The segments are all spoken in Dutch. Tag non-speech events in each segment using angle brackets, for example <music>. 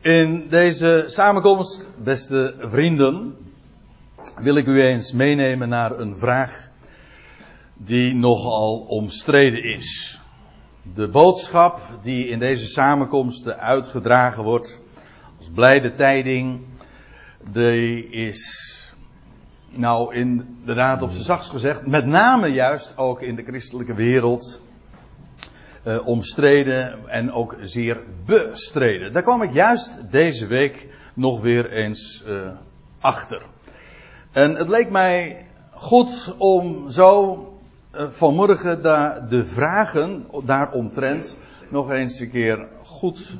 In deze samenkomst, beste vrienden, wil ik u eens meenemen naar een vraag die nogal omstreden is. De boodschap die in deze samenkomsten uitgedragen wordt als blijde tijding, die is nou inderdaad op zijn zachtst gezegd, met name juist ook in de christelijke wereld uh, omstreden en ook zeer bestreden. Daar kwam ik juist deze week nog weer eens uh, achter. En het leek mij goed om zo uh, vanmorgen de vragen daaromtrent nog eens een keer goed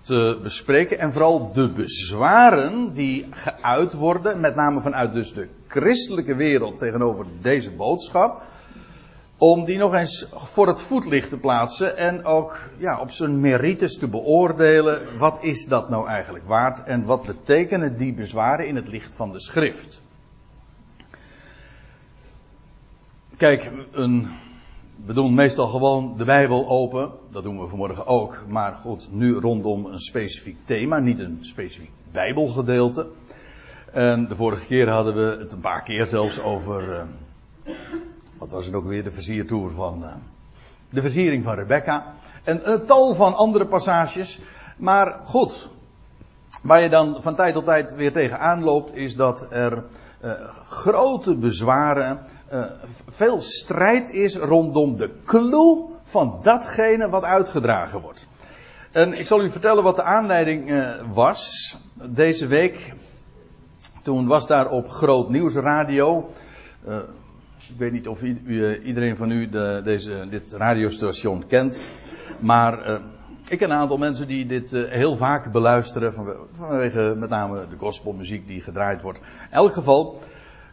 te bespreken. En vooral de bezwaren die geuit worden, met name vanuit dus de christelijke wereld tegenover deze boodschap om die nog eens voor het voetlicht te plaatsen en ook ja, op zijn merites te beoordelen. Wat is dat nou eigenlijk waard en wat betekenen die bezwaren in het licht van de schrift? Kijk, een, we doen meestal gewoon de Bijbel open. Dat doen we vanmorgen ook. Maar goed, nu rondom een specifiek thema, niet een specifiek Bijbelgedeelte. En de vorige keer hadden we het een paar keer zelfs over. Uh, wat was het ook weer? De versiertoer van. Uh, de versiering van Rebecca. En een tal van andere passages. Maar goed. Waar je dan van tijd tot tijd weer tegenaan loopt, is dat er uh, grote bezwaren, uh, veel strijd is rondom de clue van datgene wat uitgedragen wordt. En ik zal u vertellen wat de aanleiding uh, was. Deze week, toen was daar op Groot Nieuws Radio. Ik weet niet of iedereen van u de, deze, dit radiostation kent. Maar uh, ik ken een aantal mensen die dit uh, heel vaak beluisteren. Vanwege met name de gospelmuziek die gedraaid wordt. In elk geval,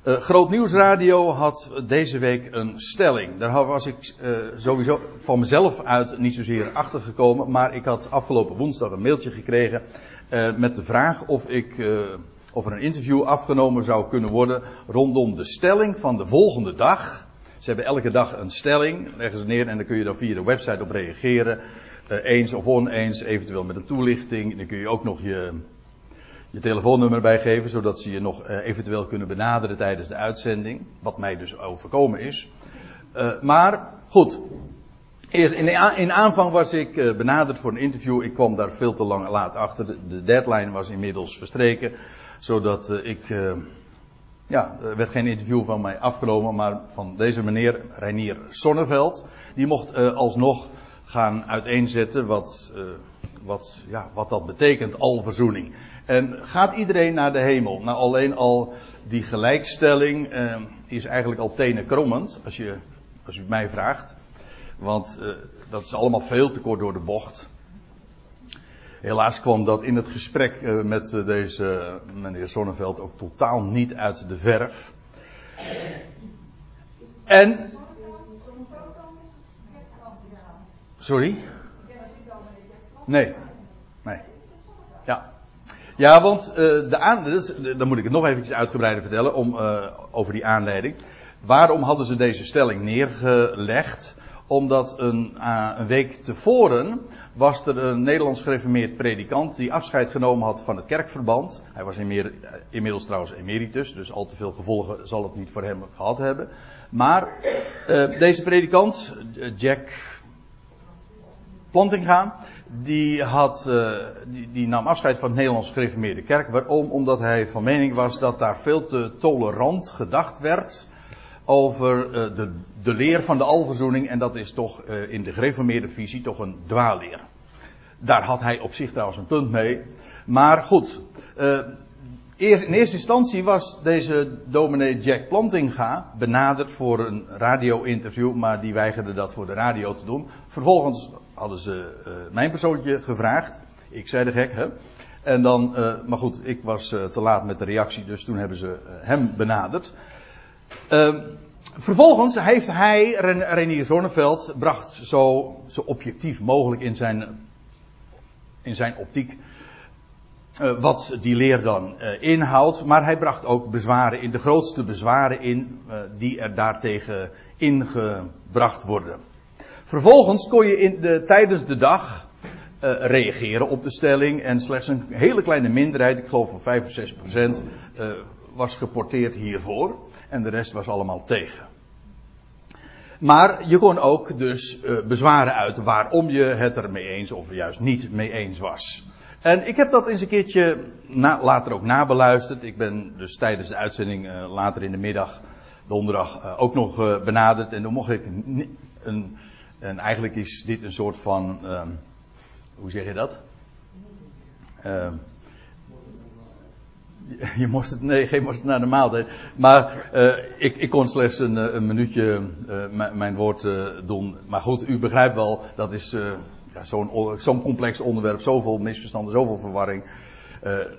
uh, Groot Nieuwsradio had deze week een stelling. Daar was ik sowieso van mezelf uit niet zozeer achter gekomen. Maar ik had afgelopen woensdag een mailtje gekregen. met de vraag of ik of er een interview afgenomen zou kunnen worden rondom de stelling van de volgende dag. Ze hebben elke dag een stelling, leggen ze neer en dan kun je dan via de website op reageren. Uh, eens of oneens, eventueel met een toelichting. Dan kun je ook nog je, je telefoonnummer bijgeven, zodat ze je nog uh, eventueel kunnen benaderen tijdens de uitzending. Wat mij dus overkomen is. Uh, maar goed. Eerst in, in aanvang was ik benaderd voor een interview. Ik kwam daar veel te lang laat achter. De deadline was inmiddels verstreken zodat uh, ik, uh, ja, er werd geen interview van mij afgenomen, maar van deze meneer Reinier Sonneveld. Die mocht uh, alsnog gaan uiteenzetten wat, wat, ja, wat dat betekent, alverzoening. En gaat iedereen naar de hemel? Nou, alleen al die gelijkstelling is eigenlijk al tenenkrommend, als je, als u mij vraagt. Want dat is allemaal veel te kort door de bocht. Helaas kwam dat in het gesprek uh, met uh, deze uh, meneer Zonneveld ook totaal niet uit de verf. En. Sorry? Nee. Nee. Ja. Ja, want de aan, dus, dan moet ik het nog eventjes uitgebreider vertellen om, over die aanleiding. Waarom hadden ze deze stelling neergelegd? Omdat een, een week tevoren was er een Nederlands gereformeerd predikant die afscheid genomen had van het kerkverband. Hij was inmiddels trouwens emeritus, dus al te veel gevolgen zal het niet voor hem gehad hebben. Maar uh, deze predikant, Jack Plantinga, die, had, die, die, nam afscheid van het Nederlands gereformeerde kerk. Waarom? Omdat hij van mening was dat daar veel te tolerant gedacht werd over uh, de, de leer van de alverzoening. En dat is toch uh, in de gereformeerde visie toch een dwaalleer. Daar had hij op zich trouwens een punt mee. Maar goed, uh, in eerste instantie was deze dominee Jack Plantinga benaderd voor een radio-interview, maar die weigerde dat voor de radio te doen. Vervolgens hadden ze mijn persoontje gevraagd. Ik zei de gek, hè. En dan, maar goed, ik was te laat met de reactie, dus toen hebben ze hem benaderd. Uh, vervolgens heeft hij, Renier Zonneveld, bracht zo, zo objectief mogelijk in zijn, in zijn optiek uh, wat die leer dan uh, inhoudt. Maar hij bracht ook bezwaren in, de grootste bezwaren in uh, die er daartegen ingebracht worden. Vervolgens kon je in de, tijdens de dag reageren op de stelling. En slechts een hele kleine minderheid, ik geloof van 5 of 6 procent, was geporteerd hiervoor. En de rest was allemaal tegen. Maar je kon ook dus uh, bezwaren uiten waarom je het er mee eens of juist niet mee eens was. En ik heb dat eens een keertje na, later ook nabeluisterd. Ik ben dus tijdens de uitzending uh, later in de middag, donderdag, uh, ook nog benaderd. En dan mocht ik een, en eigenlijk is dit een soort van, um, hoe zeg je dat? <laughs> Je moest het, nee, geen moest naar de maaltijd. Maar uh, ik, ik, kon slechts een, een minuutje uh, mijn woord doen. Maar goed, u begrijpt wel, dat is ja, zo'n zo complex onderwerp, zoveel misverstanden, zoveel verwarring.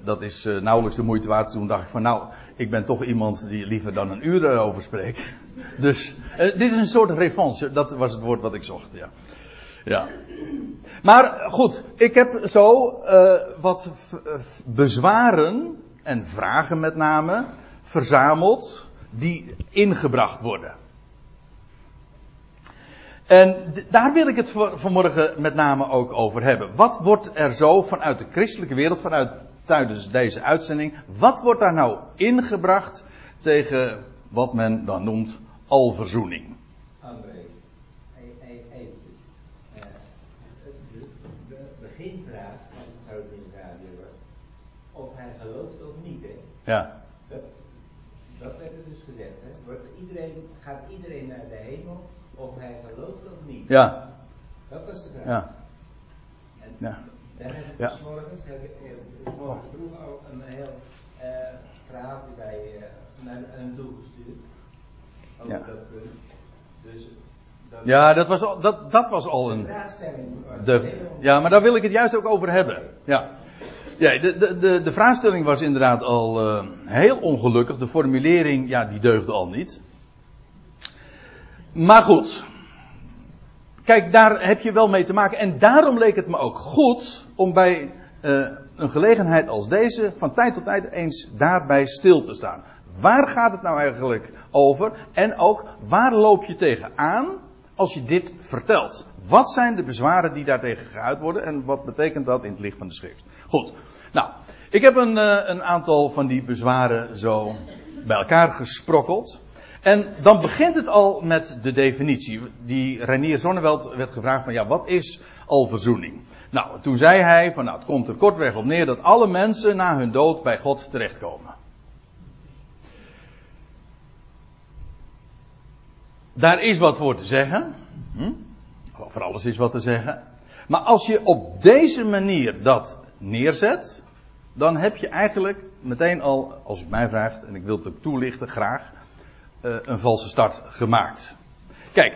dat is nauwelijks de moeite waard. Toen dacht ik van nou, ik ben toch iemand die liever dan een uur over spreekt. <laughs> Dus dit is een soort revanche, dat was het woord wat ik zocht. Ja. Ja. Maar goed, ik heb zo wat bezwaren en vragen met name verzameld die ingebracht worden. En daar wil ik het vanmorgen met name ook over hebben. Wat wordt er zo vanuit de christelijke wereld, vanuit tijdens deze uitzending, wat wordt daar nou ingebracht tegen wat men dan noemt alverzoening? André, eventjes. Uh, de, de beginvraag van het grote radio was of hij gelooft of niet. Hè? Ja. Dat, werd er dus gezegd. Hè? Wordt iedereen, gaat iedereen naar de hemel of hij gelooft of niet? Ja. Dat was de vraag. Ja. En Ja. daar heb ik Ja. dus morgens, heb ik, dus morgens vroeg al een heel uh, verhaaltje bij, uh, naar, naar hem toegestuurd. Over Ja. dat punt. Dus Ja, dat was al, dat, dat was al een. De, ja, maar daar wil ik het juist ook over hebben. Ja. Ja, de, de, de, de vraagstelling was inderdaad al eh, heel ongelukkig. De formulering, ja, die deugde al niet. Maar goed. Kijk, daar heb je wel mee te maken. En daarom leek het me ook goed om bij eh, een gelegenheid als deze van tijd tot tijd eens daarbij stil te staan. Waar gaat het nou eigenlijk over? En ook, waar loop je tegenaan als je dit vertelt? Wat zijn de bezwaren die daartegen geuit worden en wat betekent dat in het licht van de schrift? Goed. Nou, ik heb een, eh, een aantal van die bezwaren zo bij elkaar gesprokkeld. En dan begint het al met de definitie. Die Reinier Zonneveld werd gevraagd van ja, wat is al verzoening? Nou, toen zei hij van nou, het komt er kortweg op neer dat alle mensen na hun dood bij God terechtkomen. Daar is wat voor te zeggen. Hm? Voor alles is wat te zeggen. Maar als je op deze manier dat neerzet, dan heb je eigenlijk meteen al, als het mij vraagt, en ik wil het ook toelichten graag, uh, een valse start gemaakt. Kijk,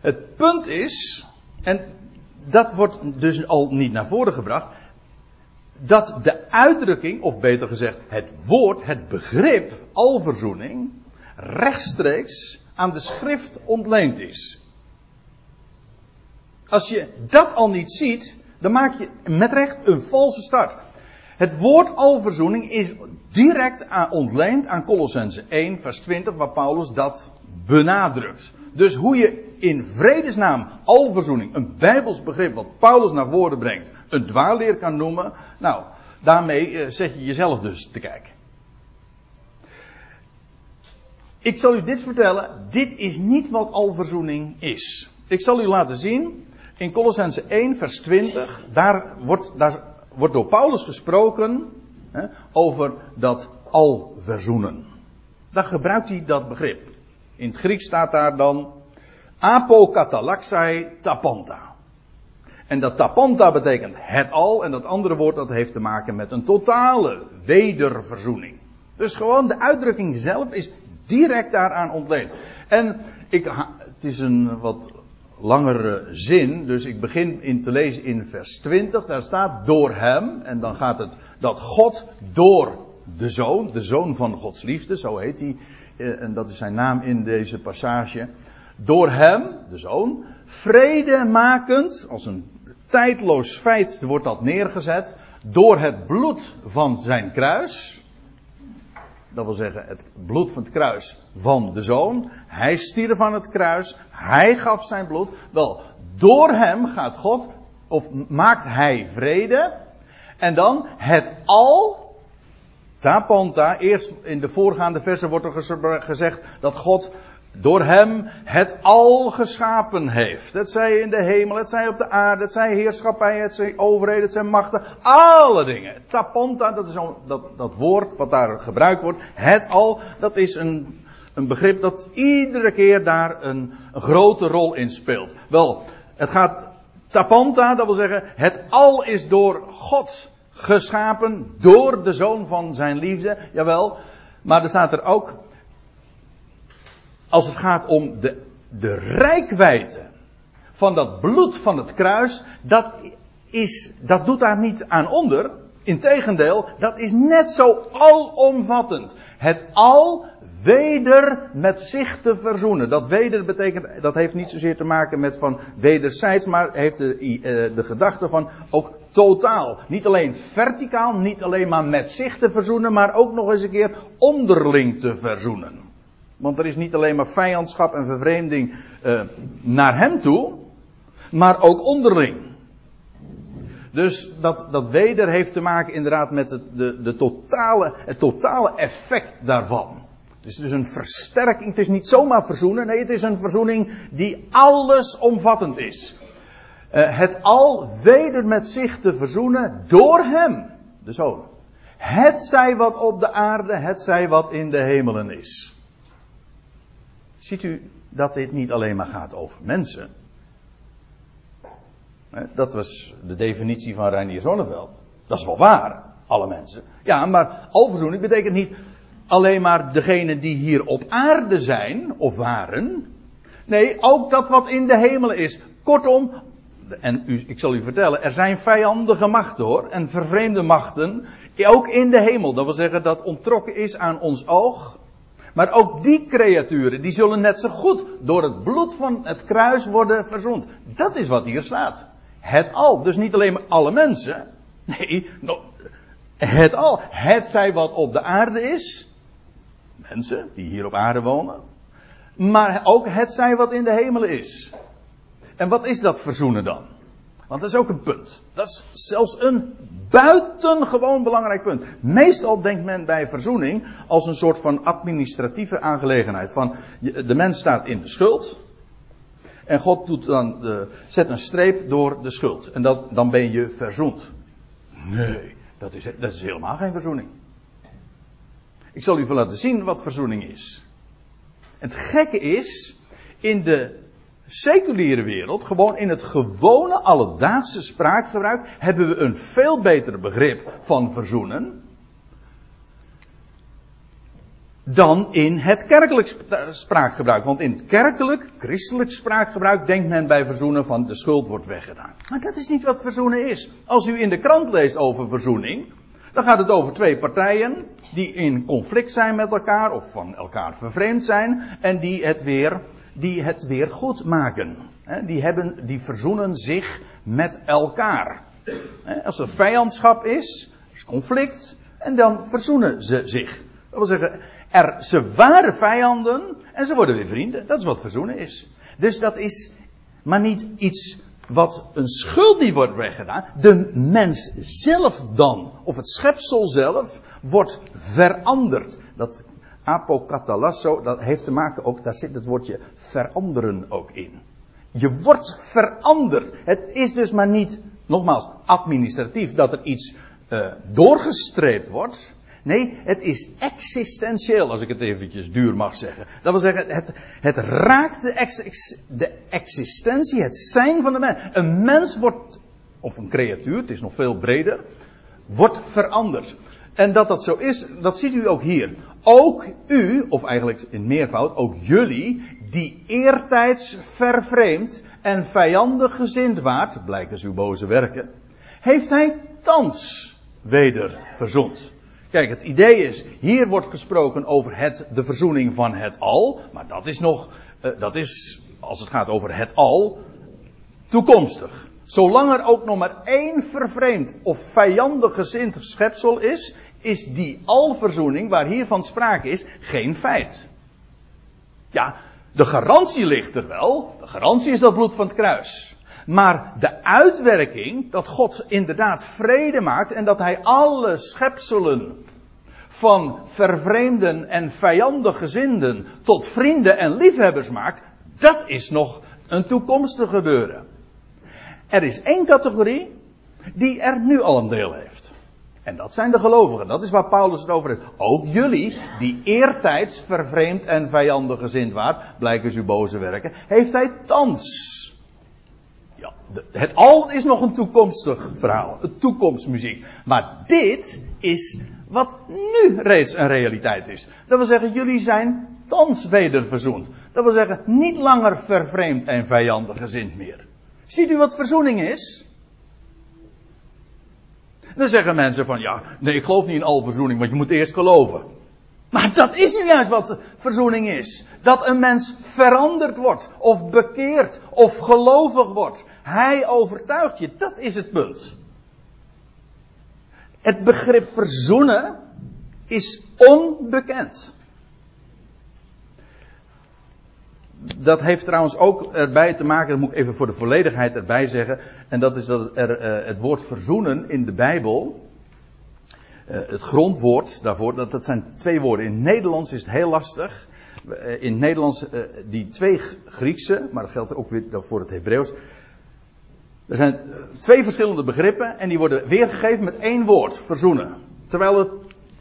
het punt is, en dat wordt dus al niet naar voren gebracht, dat de uitdrukking, of beter gezegd het woord, het begrip alverzoening, rechtstreeks aan de schrift ontleend is. Als je dat al niet ziet, dan maak je met recht een valse start. Het woord alverzoening is direct aan, ontleend aan Colossense 1, vers 20, waar Paulus dat benadrukt. Dus hoe je in vredesnaam alverzoening, een bijbels begrip wat Paulus naar voren brengt, een dwaalleer kan noemen, nou, daarmee uh, zet je jezelf dus te kijken. Ik zal u dit vertellen, dit is niet wat alverzoening is. Ik zal u laten zien, in Colossense 1, vers 20, daar wordt, daar wordt door Paulus gesproken hè, over dat alverzoenen. Dan gebruikt hij dat begrip. In het Grieks staat daar dan apokatalaxai tapanta. En dat tapanta betekent het al en dat andere woord dat heeft te maken met een totale wederverzoening. Dus gewoon de uitdrukking zelf is direct daaraan ontleend. En ik, het is een wat langere zin, dus ik begin in te lezen in vers 20. Daar staat door hem, en dan gaat het dat God door de zoon, de zoon van Gods liefde, zo heet hij, en dat is zijn naam in deze passage. Door hem, de zoon, vrede makend, als een tijdloos feit wordt dat neergezet, door het bloed van zijn kruis. Dat wil zeggen, het bloed van het kruis van de zoon. Hij stierf aan het kruis. Hij gaf zijn bloed. Wel, door hem gaat God of maakt hij vrede. En dan het al, tapanta, eerst in de voorgaande versen wordt er gezegd dat God door hem het al geschapen heeft. Het zij in de hemel, het zij op de aarde, het zij heerschappij, het zij overheden, het zijn machten. Alle dingen. Taponta, dat is dat, dat woord wat daar gebruikt wordt. Het al, dat is een, een begrip dat iedere keer daar een, een grote rol in speelt. Wel, het gaat tapanta, dat wil zeggen, het al is door God geschapen, door de zoon van zijn liefde. Jawel, maar er staat er ook als het gaat om de, de rijkwijde van dat bloed van het kruis, dat, is, dat doet daar niet aan onder. Integendeel, dat is net zo alomvattend. Het al weder met zich te verzoenen. Dat weder betekent, dat heeft niet zozeer te maken met van wederzijds, maar heeft de, eh, de gedachte van ook totaal. Niet alleen verticaal, niet alleen maar met zich te verzoenen, maar ook nog eens een keer onderling te verzoenen. Want er is niet alleen maar vijandschap en vervreemding uh, naar hem toe, maar ook onderling. Dus dat, dat weder heeft te maken inderdaad met het, de, de totale, het totale effect daarvan. Het is dus een versterking. Het is niet zomaar verzoenen. Nee, het is een verzoening die allesomvattend is. Uh, het al weder met zich te verzoenen door hem, de zoon. Het zij wat op de aarde, het zij wat in de hemelen is. Ziet u dat dit niet alleen maar gaat over mensen? Dat was de definitie van Reinier Zonneveld. Dat is wel waar, alle mensen. Ja, maar alverzoening betekent niet alleen maar degenen die hier op aarde zijn of waren. Nee, ook dat wat in de hemelen is. Kortom, en u, ik zal u vertellen, er zijn vijandige machten hoor, en vervreemde machten, ook in de hemel. Dat wil zeggen dat ontrokken is aan ons oog. Maar ook die creaturen, die zullen net zo goed door het bloed van het kruis worden verzoend. Dat is wat hier staat. Het al. Dus niet alleen maar alle mensen. Nee, het al. Het zij wat op de aarde is. Mensen die hier op aarde wonen. Maar ook het zij wat in de hemel is. En wat is dat verzoenen dan? Want dat is ook een punt. Dat is zelfs een buitengewoon belangrijk punt. Meestal denkt men bij verzoening als een soort van administratieve aangelegenheid. Van de mens staat in de schuld. En God doet dan de, zet een streep door de schuld. En dat, dan ben je verzoend. Nee, dat is, dat is helemaal geen verzoening. Ik zal u even laten zien wat verzoening is. Het gekke is, in de seculiere wereld, gewoon in het gewone alledaagse spraakgebruik, hebben we een veel beter begrip van verzoenen. Dan in het kerkelijk spraakgebruik. Want in het kerkelijk, christelijk spraakgebruik denkt men bij verzoenen van de schuld wordt weggedaan. Maar dat is niet wat verzoenen is. Als u in de krant leest over verzoening, dan gaat het over twee partijen die in conflict zijn met elkaar of van elkaar vervreemd zijn en die het weer die het weer goed maken. Die, hebben, die verzoenen zich met elkaar. Als er vijandschap is, is conflict, en dan verzoenen ze zich. Dat wil zeggen, er, ze waren vijanden en ze worden weer vrienden. Dat is wat verzoenen is. Dus dat is maar niet iets wat een schuld die wordt weggedaan. De mens zelf dan, of het schepsel zelf, wordt veranderd. Dat apokatalasso, dat heeft te maken ook, daar zit het woordje veranderen ook in. Je wordt veranderd. Het is dus maar niet, nogmaals, administratief dat er iets uh, doorgestreept wordt. Nee, het is existentieel, als ik het eventjes duur mag zeggen. Dat wil zeggen, het, het raakt de, de existentie, het zijn van de mens. Een mens wordt, of een creatuur, het is nog veel breder, wordt veranderd. En dat dat zo is, dat ziet u ook hier. Ook u, of eigenlijk in meervoud, ook jullie, die eertijds vervreemd en vijandig gezind waart, blijken uw boze werken, heeft hij thans weder verzond. Kijk, het idee is, hier wordt gesproken over het, de verzoening van het al, maar dat is nog, uh, dat is, als het gaat over het al, toekomstig. Zolang er ook nog maar één vervreemd of vijandig gezind schepsel is, is die alverzoening waar hiervan sprake is geen feit. Ja, de garantie ligt er wel. De garantie is dat bloed van het kruis. Maar de uitwerking dat God inderdaad vrede maakt en dat hij alle schepselen van vervreemden en vijandig gezinden tot vrienden en liefhebbers maakt, dat is nog een toekomstig gebeuren. Er is één categorie die er nu al een deel heeft. En dat zijn de gelovigen. Dat is waar Paulus het over heeft. Ook jullie, die eertijds vervreemd en vijandig gezind waren, blijken uw boze werken, heeft hij thans. Ja, het al is nog een toekomstig verhaal, een toekomstmuziek. Maar dit is wat nu reeds een realiteit is. Dat wil zeggen, jullie zijn thans weder verzoend. Dat wil zeggen, niet langer vervreemd en vijandig gezind meer. Ziet u wat verzoening is? Dan zeggen mensen van ja, nee, ik geloof niet in al verzoening, want je moet eerst geloven. Maar dat is nu juist wat verzoening is. Dat een mens veranderd wordt, of bekeerd, of gelovig wordt. Hij overtuigt je, dat is het punt. Het begrip verzoenen is onbekend. Dat heeft trouwens ook erbij te maken, dat moet ik even voor de volledigheid erbij zeggen. En dat is dat er, uh, het woord verzoenen in de Bijbel, uh, het grondwoord daarvoor, dat, dat zijn twee woorden. In Nederlands is het heel lastig. Uh, in het Nederlands, die twee Griekse, maar dat geldt ook weer voor het Hebreeuws. Er zijn twee verschillende begrippen en die worden weergegeven met één woord, verzoenen. Terwijl het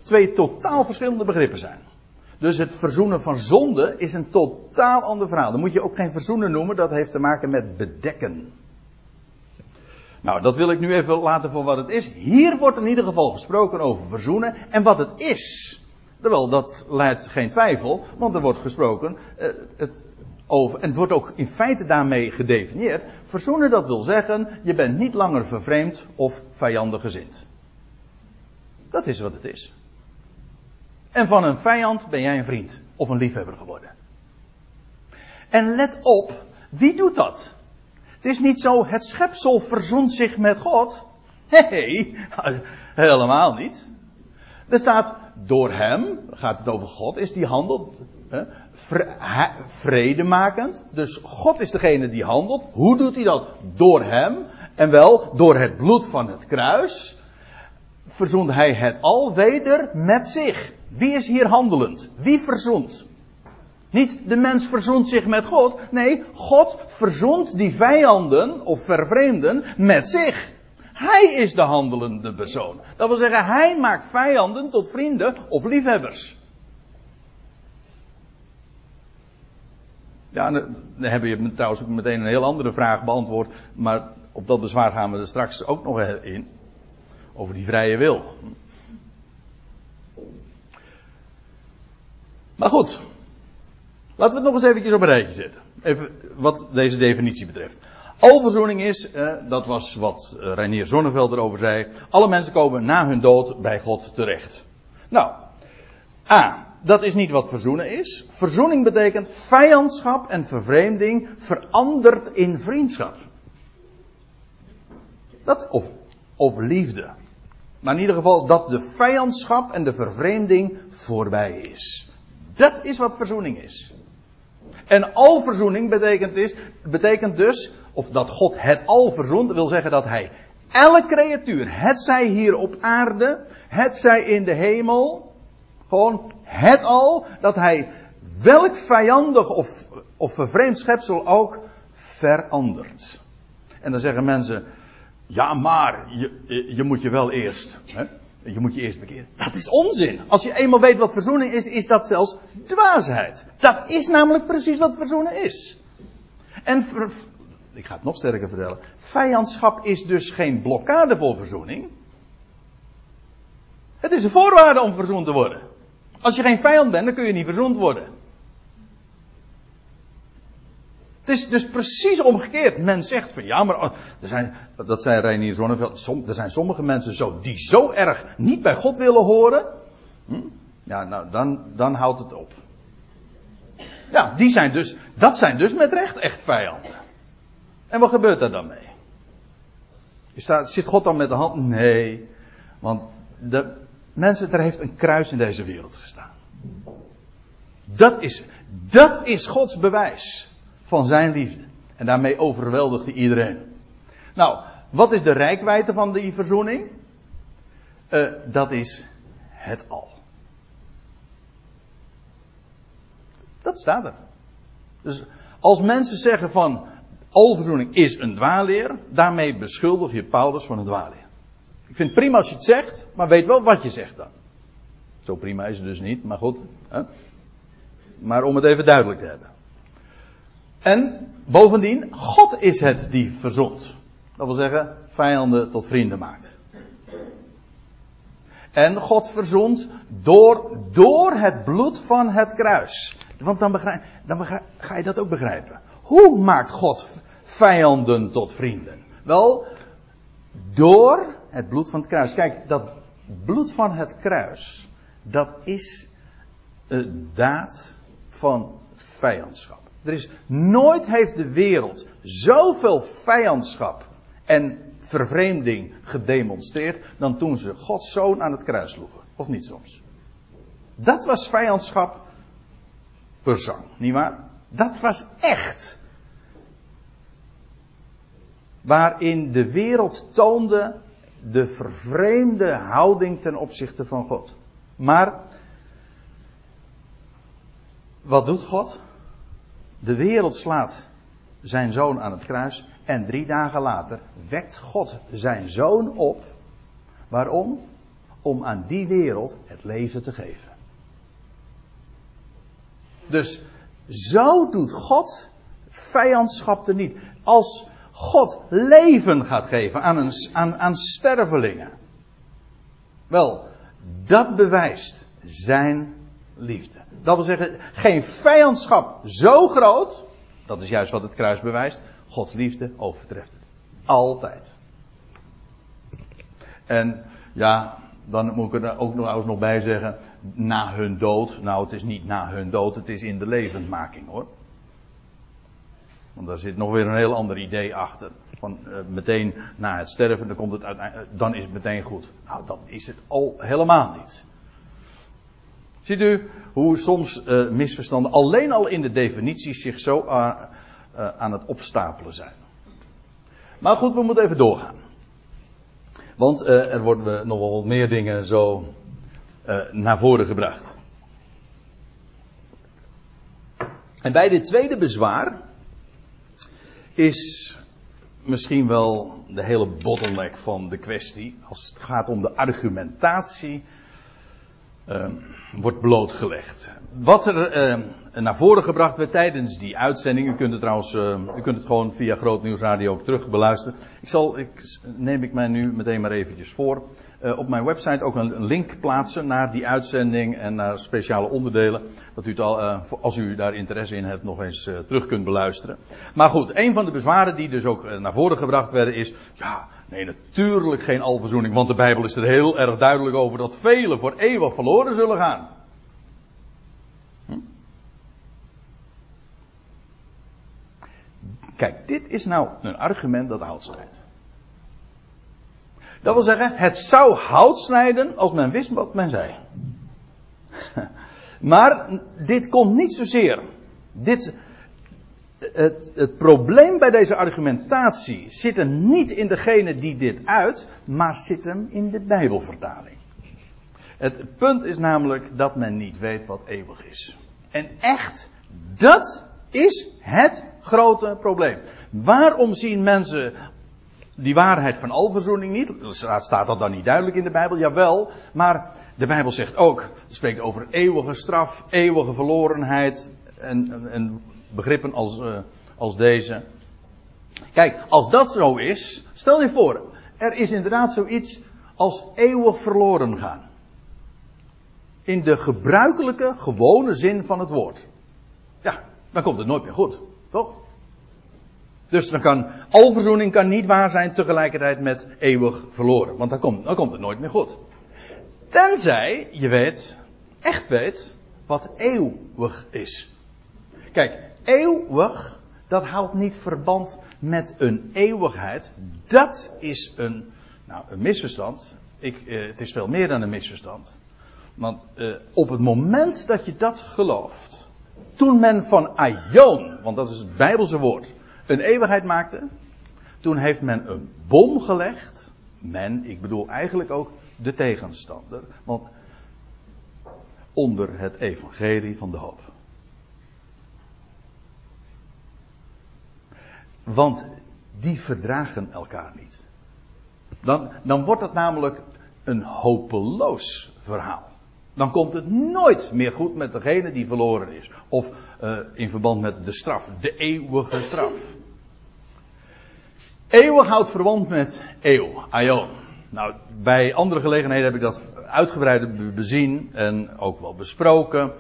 twee totaal verschillende begrippen zijn. Dus het verzoenen van zonde is een totaal ander verhaal. Dan moet je ook geen verzoenen noemen, dat heeft te maken met bedekken. Nou, dat wil ik nu even laten voor wat het is. Hier wordt in ieder geval gesproken over verzoenen en wat het is. Terwijl dat leidt geen twijfel, want er wordt gesproken eh, het over, en het wordt ook in feite daarmee gedefinieerd. Verzoenen dat wil zeggen, je bent niet langer vervreemd of vijandig gezind. Dat is wat het is. En van een vijand ben jij een vriend of een liefhebber geworden. En let op, wie doet dat? Het is niet zo, het schepsel verzoent zich met God. Nee, <laughs> helemaal niet. Er staat, door hem, gaat het over God, is die handelt vredemakend. Dus God is degene die handelt. Hoe doet hij dat? Door hem. En wel door het bloed van het kruis. Verzoent hij het al weder met zich. Wie is hier handelend? Wie verzoent? Niet de mens verzoent zich met God. Nee, God verzoent die vijanden of vervreemden met zich. Hij is de handelende persoon. Dat wil zeggen, hij maakt vijanden tot vrienden of liefhebbers. Ja, dan heb je trouwens ook meteen een heel andere vraag beantwoord. Maar op dat bezwaar gaan we er straks ook nog in. Over die vrije wil. Maar goed. Laten we het nog eens eventjes op een rijtje zetten. Even wat deze definitie betreft. Alverzoening is, eh, dat was wat uh, Reinier Zonneveld erover zei. Alle mensen komen na hun dood bij God terecht. Nou, A. Dat is niet wat verzoenen is. Verzoening betekent vijandschap en vervreemding verandert in vriendschap. Dat, of, of liefde. Maar in ieder geval dat de vijandschap en de vervreemding voorbij is. Dat is wat verzoening is. En alverzoening betekent, is, betekent dus, of dat God het al verzoent, wil zeggen dat hij elke creatuur, het zij hier op aarde, het zij in de hemel, gewoon het al, dat hij welk vijandig of, of vervreemd schepsel ook verandert. En dan zeggen mensen, ja maar, je, je moet je wel eerst. Hè? Je moet je eerst bekeren. Dat is onzin. Als je eenmaal weet wat verzoening is, is dat zelfs dwaasheid. Dat is namelijk precies wat verzoenen is. En ik ga het nog sterker vertellen. Vijandschap is dus geen blokkade voor verzoening. Het is een voorwaarde om verzoend te worden. Als je geen vijand bent, dan kun je niet verzoend worden. Het is dus precies omgekeerd. Men zegt van ja, maar oh, er zijn, dat zei Reinier Zonneveld, er zijn sommige mensen zo, die zo erg niet bij God willen horen. Hm? Ja, nou, dan, dan houdt het op. Ja, die zijn dus, dat zijn dus met recht echt vijanden. En wat gebeurt daar dan mee? Staat, zit God dan met de hand? Nee. Want de mensen, er heeft een kruis in deze wereld gestaan. Dat is, dat is Gods bewijs van zijn liefde. En daarmee overweldigt hij iedereen. Nou, wat is de rijkwijde van die verzoening? Uh, dat is het al. Dat staat er. Dus als mensen zeggen van alverzoening is een dwaalleer, daarmee beschuldig je Paulus van een dwaalleer. Ik vind het prima als je het zegt, maar weet wel wat je zegt dan. Zo prima is het dus niet, maar goed. Hè? Maar om het even duidelijk te hebben. En bovendien, God is het die verzond. Dat wil zeggen, vijanden tot vrienden maakt. En God verzond door, door het bloed van het kruis. Want dan, begrijp, dan ga je dat ook begrijpen. Hoe maakt God vijanden tot vrienden? Wel, door het bloed van het kruis. Kijk, dat bloed van het kruis, dat is een daad van vijandschap. Er is nooit heeft de wereld zoveel vijandschap en vervreemding gedemonstreerd dan toen ze Gods zoon aan het kruis sloegen. Of niet soms. Dat was vijandschap per zang, nietwaar? Dat was echt. Waarin de wereld toonde de vervreemde houding ten opzichte van God. Maar wat doet God? De wereld slaat zijn zoon aan het kruis en drie dagen later wekt God zijn zoon op. Waarom? Om aan die wereld het leven te geven. Dus zo doet God vijandschap er niet. Als God leven gaat geven aan, een, aan, aan stervelingen. Wel, dat bewijst zijn liefde. Dat wil zeggen, geen vijandschap zo groot, dat is juist wat het kruis bewijst, Gods liefde overtreft het. Altijd. En ja, dan moet ik er ook nog, nog bij zeggen, na hun dood. Nou, het is niet na hun dood, het is in de levendmaking hoor. Want daar zit nog weer een heel ander idee achter. Van uh, meteen na het sterven, dan, komt het uiteindelijk, dan is het meteen goed. Nou, dat is het al helemaal niet. Ziet u hoe soms uh, misverstanden alleen al in de definities zich zo aan, uh, aan het opstapelen zijn. Maar goed, we moeten even doorgaan. Want er worden nog wel meer dingen zo naar voren gebracht. En bij dit tweede bezwaar is misschien wel de hele bottleneck van de kwestie. Als het gaat om de argumentatie. Uh, wordt blootgelegd. Wat er uh, naar voren gebracht werd tijdens die uitzending. U kunt het trouwens, uh, u kunt het gewoon via Groot Nieuwsradio ook terug beluisteren. Ik zal, ik, neem ik mij nu meteen maar eventjes voor. Uh, op mijn website ook een, link plaatsen naar die uitzending en naar speciale onderdelen. Dat u het al, als u daar interesse in hebt, nog eens terug kunt beluisteren. Maar goed, een van de bezwaren die dus ook naar voren gebracht werden is, ja, Nee, natuurlijk geen alverzoening, want de Bijbel is er heel erg duidelijk over dat velen voor eeuwig verloren zullen gaan. Hm? Kijk, dit is nou een argument dat hout snijdt. Dat wil zeggen, het zou hout snijden als men wist wat men zei. <laughs> Maar dit komt niet zozeer. Dit, het, het, probleem bij deze argumentatie zit hem niet in degene die dit uit, maar zit hem in de Bijbelvertaling. Het punt is namelijk dat men niet weet wat eeuwig is. En echt, dat is het grote probleem. Waarom zien mensen die waarheid van alverzoening niet? Staat dat dan niet duidelijk in de Bijbel? Jawel, maar de Bijbel zegt ook, spreekt over eeuwige straf, eeuwige verlorenheid en, en, en begrippen als, uh, als deze. Kijk, als dat zo is, stel je voor, er is inderdaad zoiets als eeuwig verloren gaan. In de gebruikelijke, gewone zin van het woord. Ja, dan komt het nooit meer goed, toch? Dus dan kan, alverzoening kan niet waar zijn tegelijkertijd met eeuwig verloren. Want dan komt, dan komt het nooit meer goed. Tenzij je weet, echt weet, wat eeuwig is. Kijk, eeuwig, dat houdt niet verband met een eeuwigheid. Dat is een, nou, een misverstand. Ik, eh, het is veel meer dan een misverstand. Want eh, op het moment dat je dat gelooft, toen men van aion, want dat is het Bijbelse woord, een eeuwigheid maakte, Toen heeft men een bom gelegd. Men, ik bedoel eigenlijk ook de tegenstander. Want onder het evangelie van de hoop. Want die verdragen elkaar niet. Dan, dan wordt het namelijk een hopeloos verhaal. Dan komt het nooit meer goed met degene die verloren is. Of uh, in verband met de straf, de eeuwige straf. Eeuwig houdt verwant met eeuw, aion. Nou, bij andere gelegenheden heb ik dat uitgebreid bezien en ook wel besproken.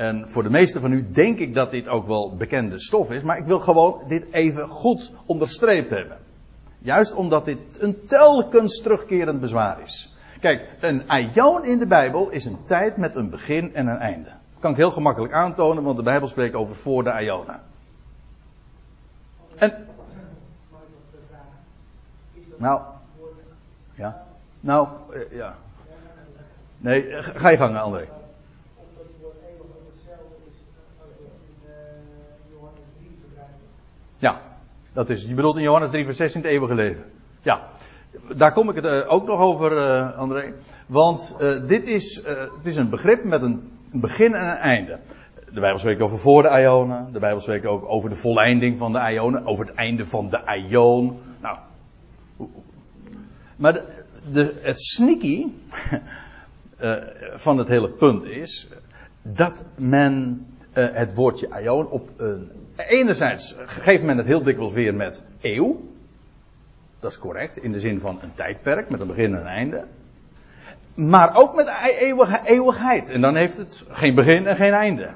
En voor de meesten van u denk ik dat dit ook wel bekende stof is, maar ik wil gewoon dit even goed onderstreept hebben. Juist omdat dit een telkens terugkerend bezwaar is. Kijk, een aion in de Bijbel is een tijd met een begin en een einde. Dat kan ik heel gemakkelijk aantonen, want de Bijbel spreekt over voor de aiona. En. Nou. Ja. Nou, eh, ja. Nee, ga je gang, André. Dat is, je bedoelt in Johannes 3 vers 16 het eeuwige leven. Ja, daar kom ik het uh, ook nog over, uh, André. Want uh, dit is, het is een begrip met een begin en een einde. De Bijbel spreekt over voor de Ionen. De Bijbel spreekt ook over de volleinding van de Ionen. Over het einde van de Ion. Nou. Maar de, het sneaky <laughs> van het hele punt is dat men het woordje Ion op een enerzijds geeft men het heel dikwijls weer met eeuw. Dat is correct, in de zin van een tijdperk met een begin en een einde. Maar ook met eeuwige, eeuwigheid. En dan heeft het geen begin en geen einde.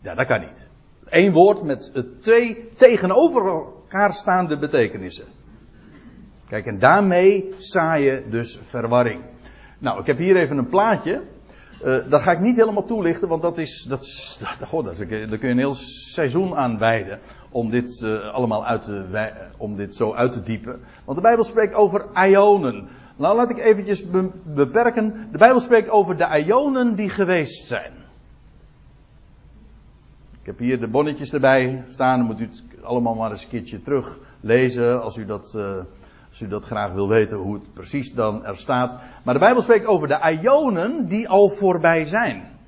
Ja, dat kan niet. Eén woord met twee tegenover elkaar staande betekenissen. Kijk, en daarmee zaai je dus verwarring. Nou, ik heb hier even een plaatje. Uh, dat ga ik niet helemaal toelichten, want dat is, dat, is, <laughs> dat, god, daar kun je een heel seizoen aan wijden om dit uh, allemaal uit te, om dit zo uit te diepen. Want de Bijbel spreekt over ionen. Nou, laat ik eventjes be beperken. De Bijbel spreekt over de ionen die geweest zijn. Ik heb hier de bonnetjes erbij staan, dan moet u het allemaal maar eens een keertje teruglezen als u dat... als u dat graag wil weten hoe het precies dan er staat. Maar de Bijbel spreekt over de ionen die al voorbij zijn.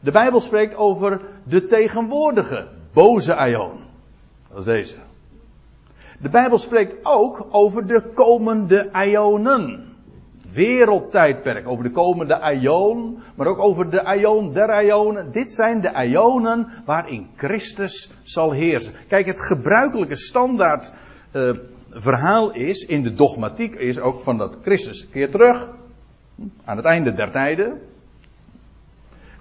De Bijbel spreekt over de tegenwoordige boze ion. Dat is deze. De Bijbel spreekt ook over de komende ionen. Wereldtijdperk. Over de komende ion. Maar ook over de ion der ionen. Dit zijn de ionen waarin Christus zal heersen. Kijk, het gebruikelijke standaard uh, verhaal is, in de dogmatiek is ook van dat Christus keert terug. Aan het einde der tijden.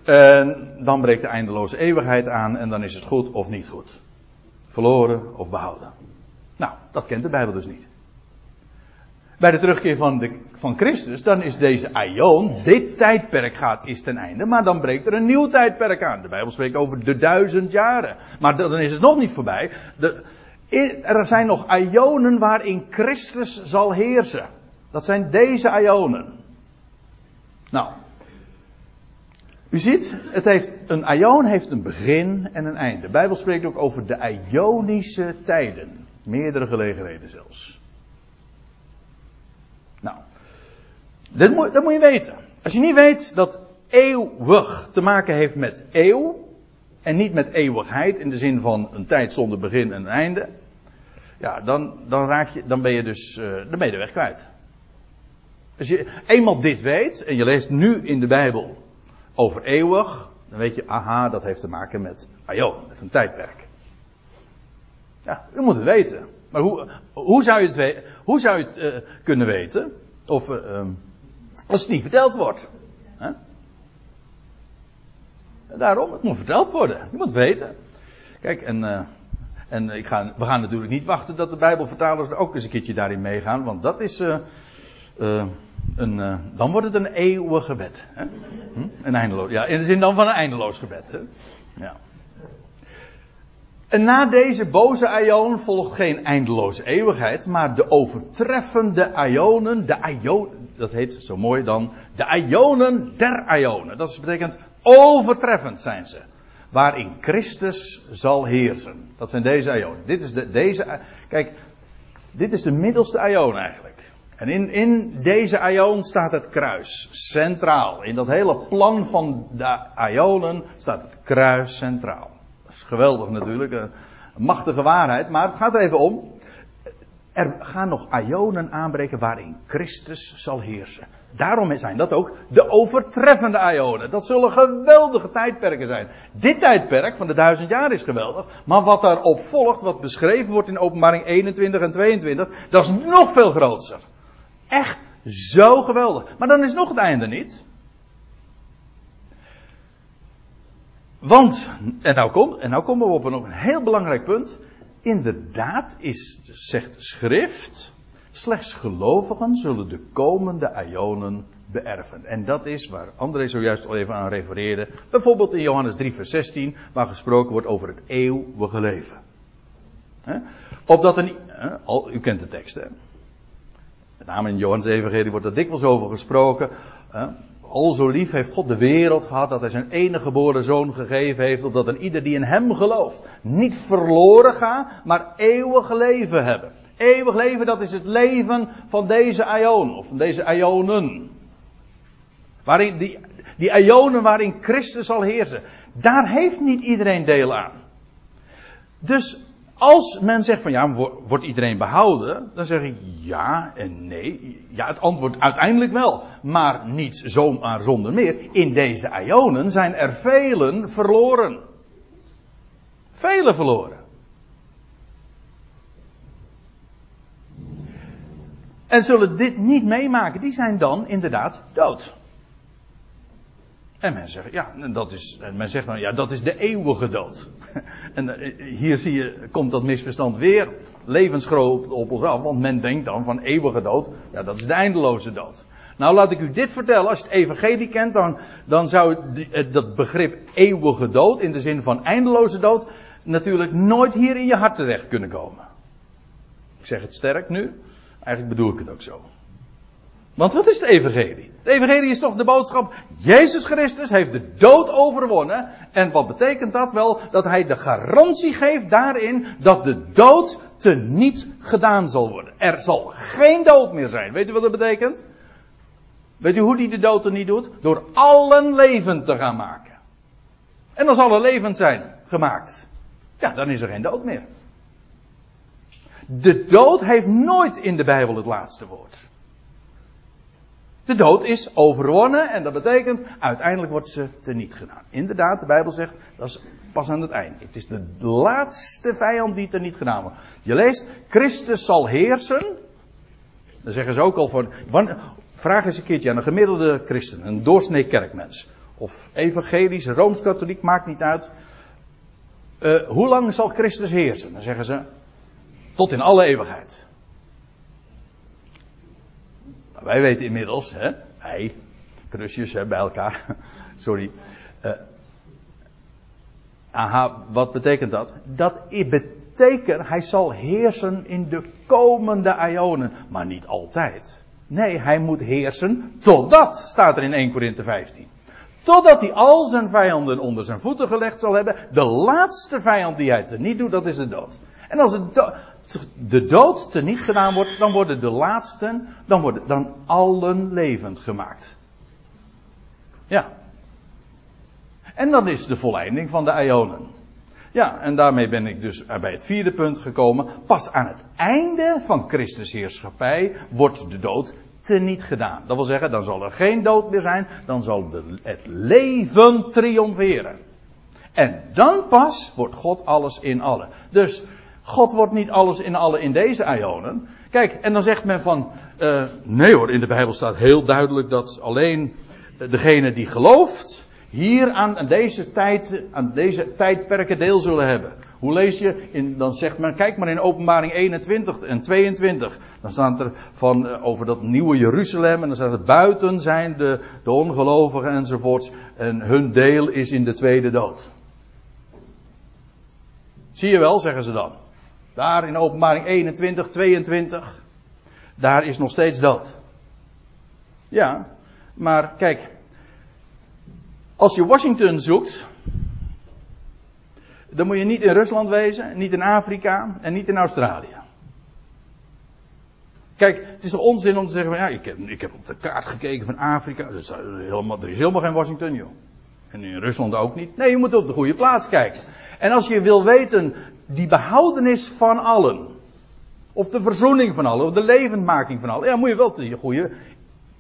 En dan breekt de eindeloze eeuwigheid aan en dan is het goed of niet goed. Verloren of behouden. Nou, dat kent de Bijbel dus niet. Bij de terugkeer van, de, van Christus, dan is deze aion, dit tijdperk gaat, is ten einde, maar dan breekt er een nieuw tijdperk aan. De Bijbel spreekt over de duizend jaren. Maar dan is het nog niet voorbij. De, er zijn nog ionen waarin Christus zal heersen. Dat zijn deze ionen. Nou. U ziet, het heeft, een ion heeft een begin en een einde. De Bijbel spreekt ook over de ionische tijden. Meerdere gelegenheden zelfs. Nou. Dit moet, dat moet je weten. Als je niet weet dat eeuwig te maken heeft met eeuw, en niet met eeuwigheid in de zin van een tijd zonder begin en einde. Ja, dan, dan, raak je, dan ben je dus je de weg kwijt. Als je eenmaal dit weet en je leest nu in de Bijbel over eeuwig, dan weet je, aha, dat heeft te maken met ajo, met een tijdperk. Ja, u moet het weten. Maar hoe, hoe zou je het, hoe zou je het uh, kunnen weten? Of uh, als het niet verteld wordt. Huh? Daarom, het moet verteld worden. Je moet weten. Kijk, en, uh, en ik ga, we gaan natuurlijk niet wachten dat de Bijbelvertalers er ook eens een keertje daarin meegaan, want dat is uh, uh, een, dan wordt het een eeuwig gebed. Hè? Hm? Een eindeloos, ja, in de zin dan van een eindeloos gebed. Hè? Ja. En na deze boze Ion volgt geen eindeloze eeuwigheid, maar de overtreffende Ionen, de Ionen, dat heet zo mooi dan, de Ionen der Ionen. Dat betekent Overtreffend zijn ze. Waarin Christus zal heersen. Dat zijn deze ionen. Dit is de, deze. Kijk, Dit is de middelste aion eigenlijk. En in, in deze aion staat het kruis centraal. In dat hele plan van de aionen staat het kruis centraal. Dat is geweldig natuurlijk, een machtige waarheid. Maar het gaat er even om. Er gaan nog aionen aanbreken waarin Christus zal heersen. Daarom zijn dat ook de overtreffende aionen. Dat zullen geweldige tijdperken zijn. Dit tijdperk van de duizend jaar is geweldig. Maar wat daarop volgt, wat beschreven wordt in openbaring 21 en 22, dat is nog veel groter. Echt zo geweldig. Maar dan is nog het einde niet. Want, en nou, komt, en nou komen we op een, op een heel belangrijk punt. Inderdaad is, zegt schrift, slechts gelovigen zullen de komende aionen beërven. En dat is waar André zojuist al even aan refereerde. Bijvoorbeeld in Johannes 3 vers 16, waar gesproken wordt over het eeuwige leven. He? Opdat niet, al, u kent de tekst hè. Met name in Johannes Evangelie wordt er dikwijls over gesproken. Al zo lief heeft God de wereld gehad dat hij zijn enige geboren zoon gegeven heeft, opdat een ieder die in hem gelooft niet verloren gaat, maar eeuwig leven hebben. Eeuwig leven, dat is het leven van deze aion, of van deze aionen. Waarin die, die aionen waarin Christus zal heersen. Daar heeft niet iedereen deel aan. Dus als men zegt van ja, wordt iedereen behouden? Dan zeg ik ja en nee. Ja, het antwoord uiteindelijk wel. Maar niet zomaar zonder meer. In deze aionen zijn er velen verloren. Velen verloren. En zullen dit niet meemaken, die zijn dan inderdaad dood. En men zegt, ja, dat is, en men zegt dan, ja, dat is de eeuwige dood. <laughs> En eh, hier zie je, komt dat misverstand weer levensgroot op ons af, want men denkt dan van eeuwige dood, ja, dat is de eindeloze dood. Nou, laat ik u dit vertellen, als je het evangelie kent, dan, dan zou het, dat begrip eeuwige dood, in de zin van eindeloze dood, natuurlijk nooit hier in je hart terecht kunnen komen. Ik zeg het sterk nu, eigenlijk bedoel ik het ook zo. Want wat is de evangelie? De evangelie is toch de boodschap, Jezus Christus heeft de dood overwonnen. En wat betekent dat wel? Dat hij de garantie geeft daarin dat de dood te niet gedaan zal worden. Er zal geen dood meer zijn. Weet u wat dat betekent? Weet u hoe hij de dood er niet doet? Door allen levend te gaan maken. En als alle levend zijn gemaakt, ja, dan is er geen dood meer. De dood heeft nooit in de Bijbel het laatste woord. De dood is overwonnen en dat betekent uiteindelijk wordt ze teniet gedaan. Inderdaad, de Bijbel zegt dat is pas aan het eind. Het is de laatste vijand die teniet gedaan wordt. Je leest, Christus zal heersen. Dan zeggen ze ook al van, vraag eens een keertje aan een gemiddelde christen, een doorsnee kerkmens. Of evangelisch, rooms-katholiek, maakt niet uit. Uh, hoe lang zal Christus heersen? Dan zeggen ze, tot in alle eeuwigheid. Wij weten inmiddels, hè, wij, krusjes hè, bij elkaar, <laughs> sorry. Uh, aha, wat betekent dat? Dat betekent, hij zal heersen in de komende ionen, maar niet altijd. Nee, hij moet heersen totdat, staat er in 1 Korinthe 15. Totdat hij al zijn vijanden onder zijn voeten gelegd zal hebben. De laatste vijand die hij te niet doet, dat is de dood. En als het de dood teniet gedaan wordt, dan worden de laatsten, dan worden dan allen levend gemaakt. Ja. En dan is de volleinding van de Ionen. Ja, en daarmee ben ik dus bij het vierde punt gekomen. Pas aan het einde van Christus heerschappij wordt de dood teniet gedaan. Dat wil zeggen, dan zal er geen dood meer zijn, dan zal het leven triomferen. En dan pas wordt God alles in allen. Dus God wordt niet alles in alle in deze ionen. Kijk, en dan zegt men van, uh, nee hoor, in de Bijbel staat heel duidelijk dat alleen degene die gelooft, hier aan, deze tijd, aan deze tijdperken deel zullen hebben. Hoe lees je? In, dan zegt men, kijk maar in openbaring 21 en 22. Dan staat er van, uh, over dat nieuwe Jeruzalem. En dan staat er, buiten zijn de, de ongelovigen enzovoorts. En hun deel is in de tweede dood. Zie je wel, zeggen ze dan. Daar in openbaring 21, 22. Daar is nog steeds dood. Ja, maar kijk. Als je Washington zoekt. Dan moet je niet in Rusland wezen, niet in Afrika en niet in Australië. Kijk, het is toch onzin om te zeggen, ja, ik heb, ik heb op de kaart gekeken van Afrika. Er is helemaal, er is helemaal geen Washington, joh. En in Rusland ook niet. Nee, je moet op de goede plaats kijken. En als je wil weten, die behoudenis van allen. Of de verzoening van allen, of de levendmaking van allen. Ja, moet je wel op de goede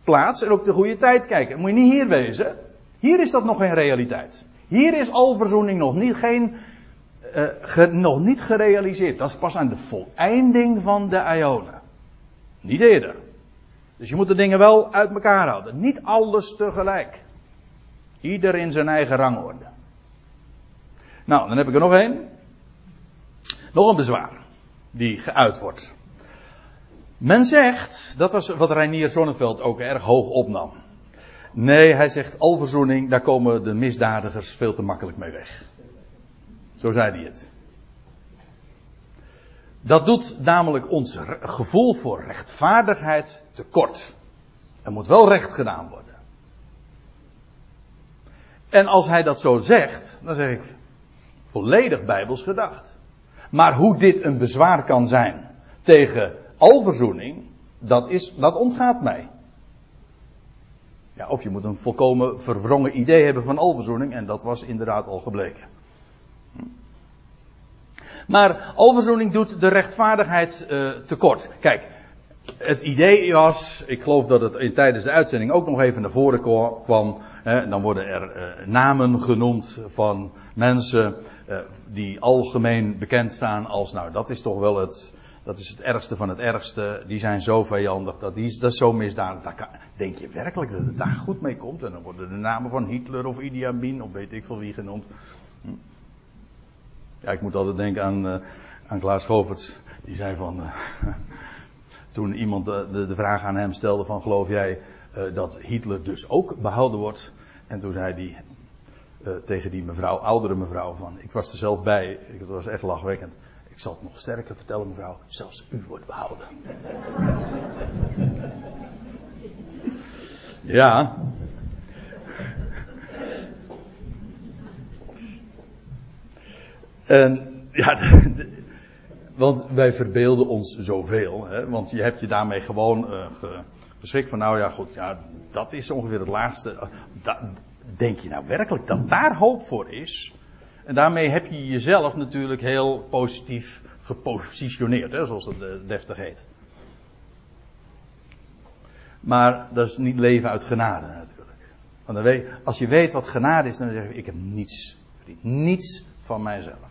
plaats en ook de goede tijd kijken. Moet je niet hier wezen. Hier is dat nog geen realiteit. Hier is al verzoening nog niet, geen, uh, nog niet gerealiseerd. Dat is pas aan de voleinding van de Ionen. Niet eerder. Dus je moet de dingen wel uit elkaar houden. Niet alles tegelijk. Ieder in zijn eigen rangorde. Nou, dan heb ik er nog één. Nog een bezwaar. Die geuit wordt. Men zegt, dat was wat Reinier Zonneveld ook erg hoog opnam. Nee, hij zegt alverzoening, daar komen de misdadigers veel te makkelijk mee weg. Zo zei hij het. Dat doet namelijk ons gevoel voor rechtvaardigheid tekort. Er moet wel recht gedaan worden. En als hij dat zo zegt, dan zeg ik volledig bijbels gedacht. Maar hoe dit een bezwaar kan zijn tegen alverzoening, dat, is, dat ontgaat mij. Ja, of je moet een volkomen verwrongen idee hebben van alverzoening, en dat was inderdaad al gebleken. Maar alverzoening doet de rechtvaardigheid uh, tekort. Kijk, het idee was, ik geloof dat het in, tijdens de uitzending ook nog even naar voren kwam. Hè, dan worden er uh, namen genoemd van mensen uh, die algemeen bekend staan als, nou dat is toch wel het, dat is het ergste van het ergste. Die zijn zo vijandig, dat, die, dat is zo misdadig. Denk je werkelijk dat het daar goed mee komt? En dan worden de namen van Hitler of Idi Amin of weet ik veel wie genoemd. Hm. Ja, ik moet altijd denken aan, uh, aan Klaas Schoverts. Die zei van, <laughs> toen iemand de, de, vraag aan hem stelde van geloof jij uh, dat Hitler dus ook behouden wordt? En toen zei hij uh, tegen die mevrouw, oudere mevrouw van, ik was er zelf bij, het was echt lachwekkend. Ik zal het nog sterker vertellen mevrouw, zelfs u wordt behouden. <laughs> ja. En ja, want wij verbeelden ons zoveel. Hè? Want je hebt je daarmee gewoon uh, geschikt van, nou ja, goed, ja, dat is ongeveer het laagste. Da denk je nou werkelijk dat daar hoop voor is? En daarmee heb je jezelf natuurlijk heel positief gepositioneerd, hè, zoals dat deftig heet. Maar dat is niet leven uit genade natuurlijk. Want dan weet, als je weet wat genade is, dan zeg je, ik heb niets verdiend. Niets van mijzelf.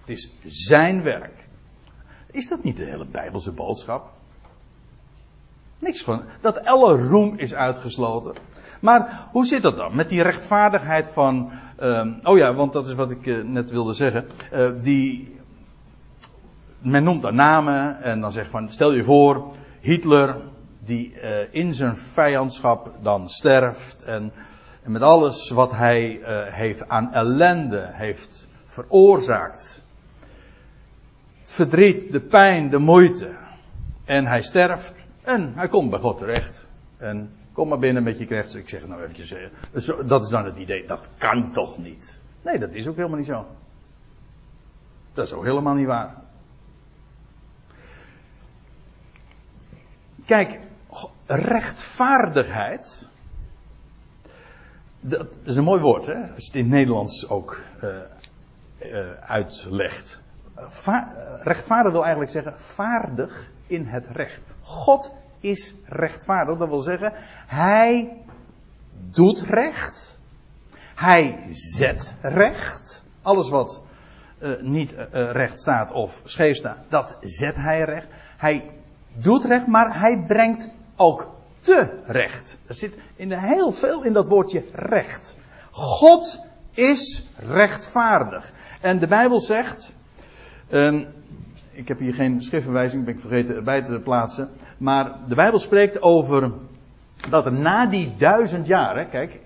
Het is zijn werk. Is dat niet de hele Bijbelse boodschap? Niks van. Dat alle roem is uitgesloten. Maar hoe zit dat dan met die rechtvaardigheid van. Uh, oh ja, want dat is wat ik uh, net wilde zeggen. Uh, die. Men noemt dan namen en dan zegt van. Stel je voor, Hitler, die uh, in zijn vijandschap dan sterft. En, en met alles wat hij heeft aan ellende heeft veroorzaakt verdriet, de pijn, de moeite. En hij sterft en hij komt bij God terecht. En kom maar binnen met je knechts. Ik zeg nou eventjes, eh, dat is dan het idee, dat kan toch niet? Nee, dat is ook helemaal niet zo. Dat is ook helemaal niet waar. Kijk, rechtvaardigheid. Dat is een mooi woord, hè? Als je het in het Nederlands ook uh, uh, uitlegt rechtvaardig wil eigenlijk zeggen vaardig in het recht. God is rechtvaardig. Dat wil zeggen, hij doet recht. Hij zet recht. Alles wat uh, niet uh, recht staat of scheef staat, dat zet hij recht. Hij doet recht, maar hij brengt ook te recht. Er zit in heel veel in dat woordje recht. God is rechtvaardig. En de Bijbel zegt, Um, ik heb hier geen schriftverwijzing, ben ik vergeten erbij te plaatsen. Maar de Bijbel spreekt over dat er na die duizend jaar, kijk,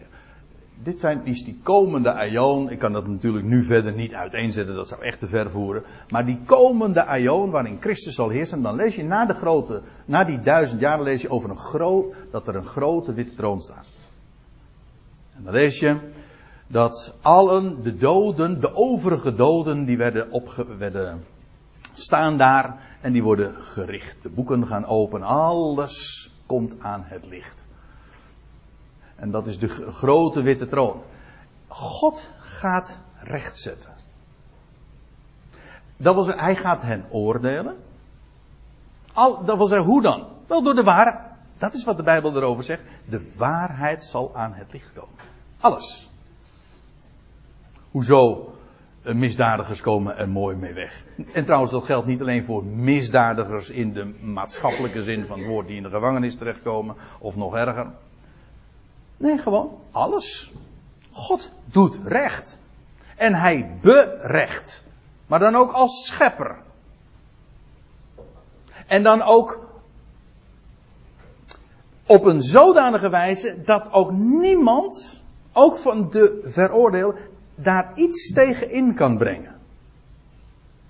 dit zijn die, die komende aion. Ik kan dat natuurlijk nu verder niet uiteenzetten, dat zou echt te ver voeren. Maar die komende aion waarin Christus zal heersen, dan lees je na de grote, na die duizend jaar lees je over een groot, dat er een grote witte troon staat. En dan lees je dat allen de doden, de overige doden, die werden, opge, staan daar En die worden gericht. De boeken gaan open. Alles komt aan het licht. En dat is de grote witte troon. God gaat rechtzetten. Dat was, hij gaat hen oordelen. Al, dat wil zeggen, hoe dan? Wel door de waarheid. Dat is wat de Bijbel erover zegt. De waarheid zal aan het licht komen. Alles. Hoezo misdadigers komen er mooi mee weg. En trouwens, dat geldt niet alleen voor misdadigers in de maatschappelijke zin van het woord die in de gevangenis terechtkomen, of nog erger. Nee, gewoon alles. God doet recht. En hij berecht. Maar dan ook als schepper. En dan ook op een zodanige wijze dat ook niemand, ook van de veroordeelde, daar iets tegen in kan brengen.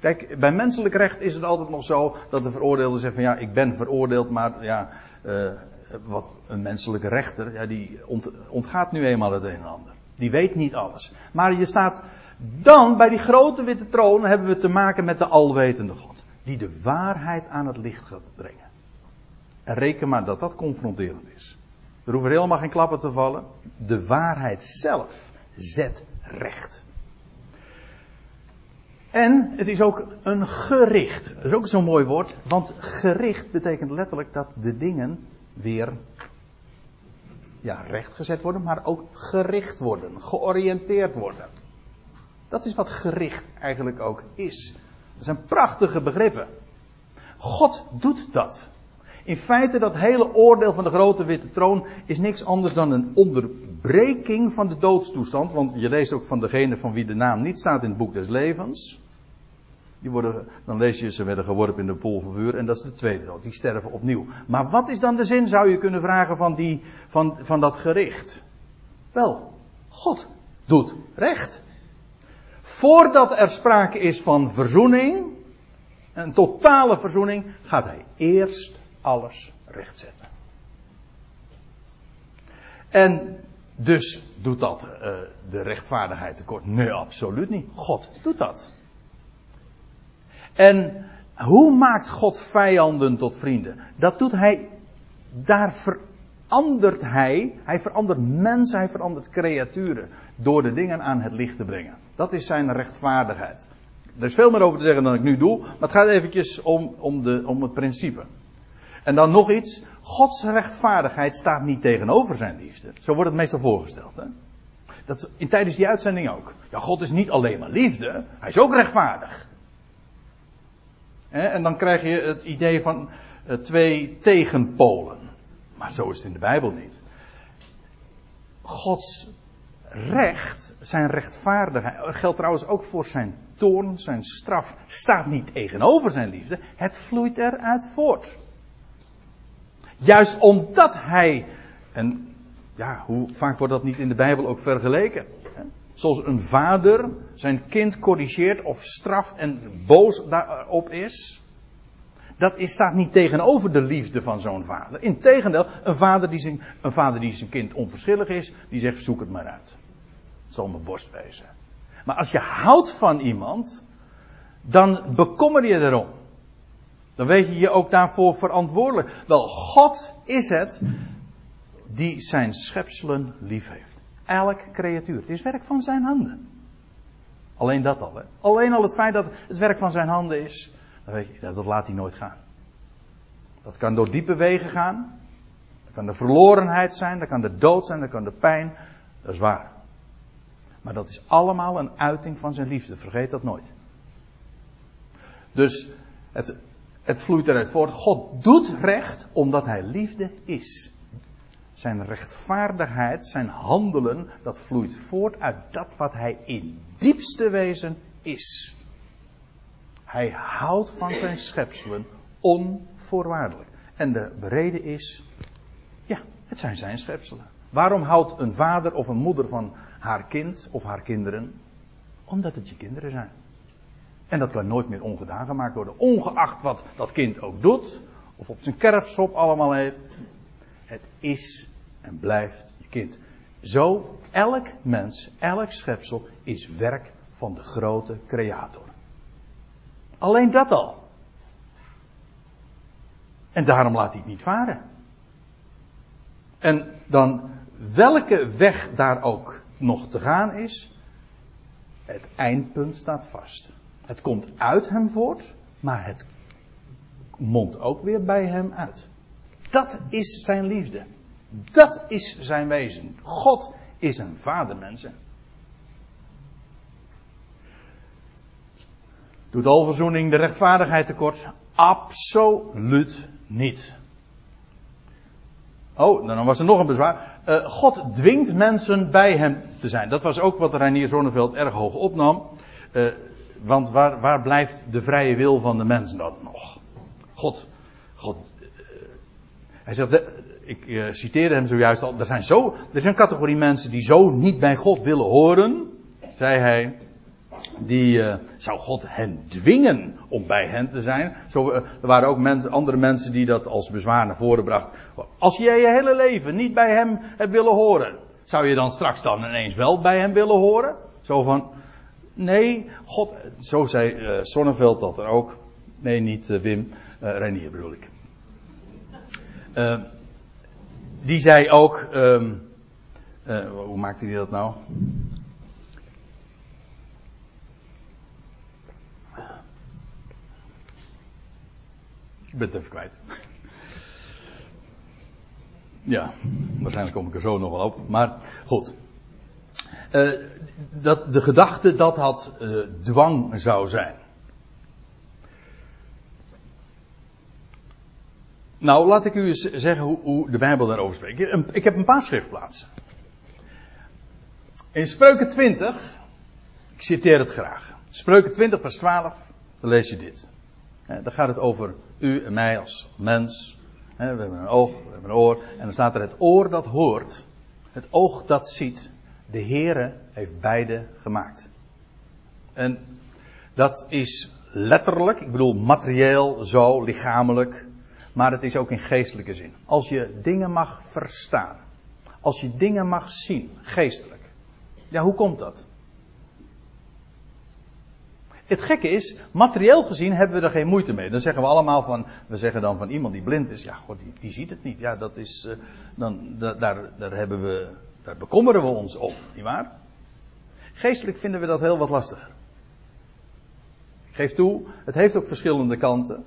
Kijk, bij menselijk recht is het altijd nog zo dat de veroordeelde zegt van ja, ik ben veroordeeld, maar ja, uh, wat een menselijke rechter, ja, die ontgaat nu eenmaal het een en ander. Die weet niet alles. Maar je staat dan bij die grote witte troon hebben we te maken met de alwetende God. Die de waarheid aan het licht gaat brengen. En reken maar dat dat confronterend is. Er hoeven helemaal geen klappen te vallen. De waarheid zelf zet recht. En het is ook een gericht. Dat is ook zo'n mooi woord. Want gericht betekent letterlijk dat de dingen weer ja, rechtgezet worden, maar ook gericht worden, georiënteerd worden. Dat is wat gericht eigenlijk ook is. Dat zijn prachtige begrippen. God doet dat. In feite, dat hele oordeel van de grote witte troon is niks anders dan een onderbreking van de doodstoestand. Want je leest ook van degene van wie de naam niet staat in het boek des levens. Die worden, dan lees je, ze werden geworpen in de pool van vuur. En dat is de tweede dood. Die sterven opnieuw. Maar wat is dan de zin, zou je kunnen vragen, van, die, van, van dat gericht? Wel, God doet recht. Voordat er sprake is van verzoening, een totale verzoening, gaat hij eerst alles rechtzetten. En dus doet dat uh, de rechtvaardigheid tekort? Nee, absoluut niet. God doet dat. En hoe maakt God vijanden tot vrienden? Dat doet hij, daar verandert hij, hij verandert mensen, hij verandert creaturen door de dingen aan het licht te brengen. Dat is zijn rechtvaardigheid. Er is veel meer over te zeggen dan ik nu doe, maar het gaat eventjes om, om, de, om het principe. En dan nog iets. Gods rechtvaardigheid staat niet tegenover zijn liefde. Zo wordt het meestal voorgesteld. Hè? Dat, in tijdens die uitzending ook. Ja, God is niet alleen maar liefde. Hij is ook rechtvaardig. En dan krijg je het idee van eh, twee tegenpolen. Maar zo is het in de Bijbel niet. Gods recht, zijn rechtvaardigheid, geldt trouwens ook voor zijn toorn, zijn straf, staat niet tegenover zijn liefde. Het vloeit eruit voort. Juist omdat hij, en ja, hoe vaak wordt dat niet in de Bijbel ook vergeleken? Zoals een vader zijn kind corrigeert of straft en boos daarop is. Dat is, staat niet tegenover de liefde van zo'n vader. Integendeel, een vader, die zijn, een vader die zijn kind onverschillig is, die zegt zoek het maar uit. Het zal mijn worst wezen. Maar als je houdt van iemand, dan bekommer je erom. Dan weet je je ook daarvoor verantwoordelijk. Wel, God is het die zijn schepselen lief heeft. Elk creatuur. Het is werk van zijn handen. Alleen dat al. Hè? Alleen al het feit dat het werk van zijn handen is. Dan weet je, dat laat hij nooit gaan. Dat kan door diepe wegen gaan. Dat kan de verlorenheid zijn. Dat kan de dood zijn. Dat kan de pijn. Dat is waar. Maar dat is allemaal een uiting van zijn liefde. Vergeet dat nooit. Dus het, het vloeit eruit voort. God doet recht omdat hij liefde is. Zijn rechtvaardigheid, zijn handelen, dat vloeit voort uit dat wat hij in diepste wezen is. Hij houdt van zijn schepselen onvoorwaardelijk. En de reden is, ja, het zijn zijn schepselen. Waarom houdt een vader of een moeder van haar kind of haar kinderen? Omdat het je kinderen zijn. En dat kan nooit meer ongedaan gemaakt worden. Ongeacht wat dat kind ook doet. Of op zijn kerfschop allemaal heeft. Het is en blijft je kind. Zo, elk mens, elk schepsel is werk van de grote creator. Alleen dat al. En daarom laat hij het niet varen. En dan welke weg daar ook nog te gaan is, het eindpunt staat vast. Het komt uit hem voort, maar het mondt ook weer bij hem uit. Dat is zijn liefde. Dat is zijn wezen. God is een vader, mensen. Doet alverzoening de rechtvaardigheid tekort? Absoluut niet. Oh, dan was er nog een bezwaar. Uh, God dwingt mensen bij hem te zijn. Dat was ook wat Reinier Zonneveld erg hoog opnam. Uh, want waar, waar blijft de vrije wil van de mens dan nog? God, God uh, hij zegt, ik uh, citeerde hem zojuist al, er zijn zo, er een categorie mensen die zo niet bij God willen horen, zei hij, die uh, zou God hen dwingen om bij hen te zijn. Zo, er waren ook mensen, andere mensen die dat als bezwaar naar voren brachten. Als jij je hele leven niet bij hem hebt willen horen, zou je dan straks dan ineens wel bij hem willen horen? Zo van, nee, God, zo zei uh, Sonneveld dat er ook. Nee, niet Wim, Renier bedoel ik. die zei ook, um, hoe maakte hij dat nou? Ik ben het even kwijt. Ja, waarschijnlijk kom ik er zo nog wel op. Maar goed. Uh, dat de gedachte dat dat uh, dwang zou zijn. Nou, laat ik u eens zeggen hoe, hoe de Bijbel daarover spreekt. Ik heb een paar schriftplaatsen. In Spreuken 20, ik citeer het graag. Spreuken 20, vers 12, dan lees je dit. Dan gaat het over u en mij als mens. We hebben een oog, we hebben een oor. En dan staat er het oor dat hoort. Het oog dat ziet. De Heere heeft beide gemaakt. En dat is letterlijk, ik bedoel materieel, zo, lichamelijk. Maar het is ook in geestelijke zin. Als je dingen mag verstaan. Als je dingen mag zien, geestelijk. Ja, hoe komt dat? Het gekke is, materieel gezien hebben we er geen moeite mee. Dan zeggen we allemaal van, we zeggen dan van iemand die blind is, ja, god, die, die ziet het niet. Ja, dat is, uh, dan, da, daar, daar hebben we, daar bekommeren we ons op, nietwaar? Geestelijk vinden we dat heel wat lastiger. Ik geef toe, het heeft ook verschillende kanten.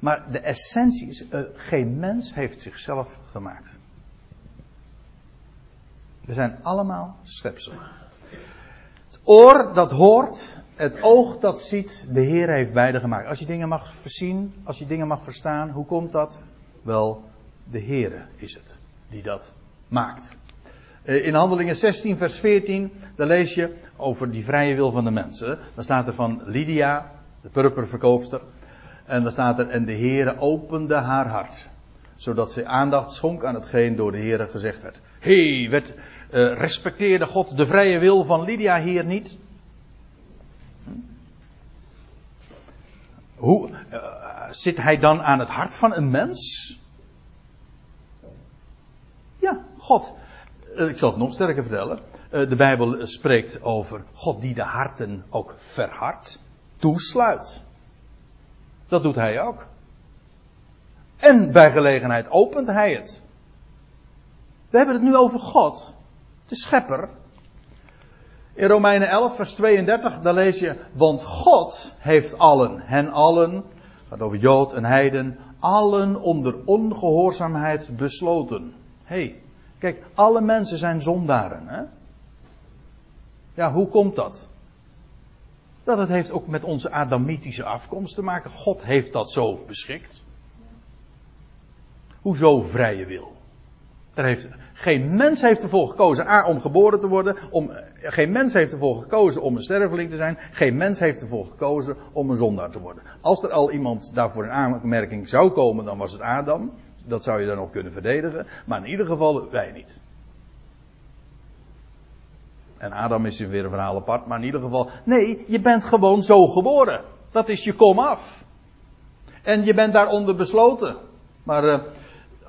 Maar de essentie is, uh, geen mens heeft zichzelf gemaakt. We zijn allemaal schepselen. Het oor dat hoort het oog dat ziet, de Heer heeft beide gemaakt. Als je dingen mag voorzien, als je dingen mag verstaan, hoe komt dat? Wel, de Heer is het die dat maakt. Eh, in Handelingen 16, vers 14, daar lees je over die vrije wil van de mensen. Dan staat er van Lydia, de purperverkoopster. En dan staat er, en de Heer opende haar hart. Zodat ze aandacht schonk aan hetgeen door de Heer gezegd werd. Hé, hey, uh, respecteerde God de vrije wil van Lydia hier niet? Hoe uh, zit hij dan aan het hart van een mens? Ja, God. Uh, ik zal het nog sterker vertellen. Uh, de Bijbel spreekt over God die de harten ook verhardt, toesluit. Dat doet hij ook. En bij gelegenheid opent hij het. We hebben het nu over God, de schepper, in Romeinen 11, vers 32, daar lees je, want God heeft allen, hen allen, gaat over Jood en Heiden, allen onder ongehoorzaamheid besloten. Hey, kijk, alle mensen zijn zondaren. Hè? Ja, hoe komt dat? Dat het heeft ook met onze Adamitische afkomst te maken. God heeft dat zo beschikt. Hoezo vrije wil? Er heeft, geen mens heeft ervoor gekozen A, om geboren te worden. Om, geen mens heeft ervoor gekozen om een sterveling te zijn. Geen mens heeft ervoor gekozen om een zondaar te worden. Als er al iemand daarvoor in aanmerking zou komen, dan was het Adam. Dat zou je dan nog kunnen verdedigen. Maar in ieder geval wij niet. En Adam is weer een verhaal apart. Maar in ieder geval, nee, je bent gewoon zo geboren. Dat is je kom af. En je bent daaronder besloten. Maar... Uh,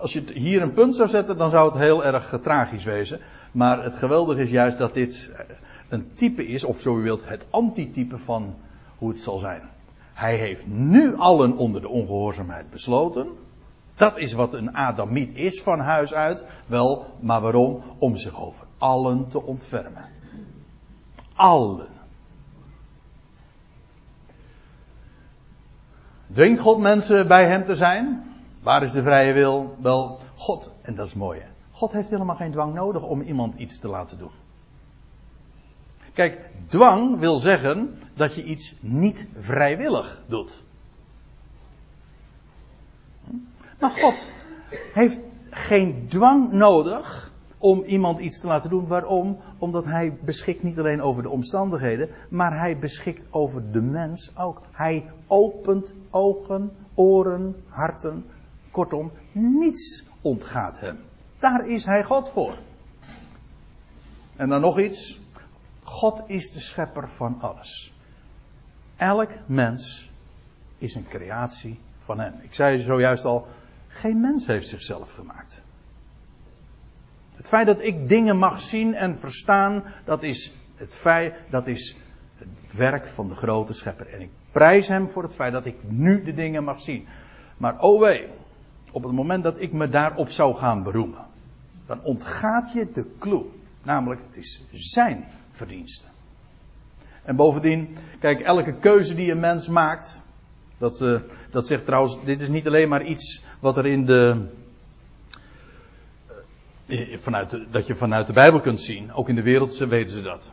als je hier een punt zou zetten, dan zou het heel erg tragisch wezen. Maar het geweldige is juist dat dit een type is, of zo u wilt, het antitype van hoe het zal zijn. Hij heeft nu allen onder de ongehoorzaamheid besloten. Dat is wat een Adamiet is van huis uit. Wel, maar waarom? Om zich over allen te ontfermen. Allen. Dwingt God mensen bij hem te zijn? Waar is de vrije wil? Wel, God, en dat is mooi. God heeft helemaal geen dwang nodig om iemand iets te laten doen. Kijk, dwang wil zeggen dat je iets niet vrijwillig doet. Maar God heeft geen dwang nodig om iemand iets te laten doen. Waarom? Omdat hij beschikt niet alleen over de omstandigheden, maar hij beschikt over de mens ook. Hij opent ogen, oren, harten. Kortom, niets ontgaat hem. Daar is hij God voor. En dan nog iets. God is de schepper van alles. Elk mens is een creatie van hem. Ik zei zojuist al, geen mens heeft zichzelf gemaakt. Het feit dat ik dingen mag zien en verstaan, dat is het feit, dat is het werk van de grote schepper. En ik prijs hem voor het feit dat ik nu de dingen mag zien. Maar oh wee, op het moment dat ik me daarop zou gaan beroemen, dan ontgaat je de clue. Namelijk, het is zijn verdienste. En bovendien, kijk, elke keuze die een mens maakt, dat, uh, dat zegt trouwens, dit is niet alleen maar iets wat er in de, uh, vanuit de, dat je vanuit de Bijbel kunt zien. Ook in de wereld weten ze dat.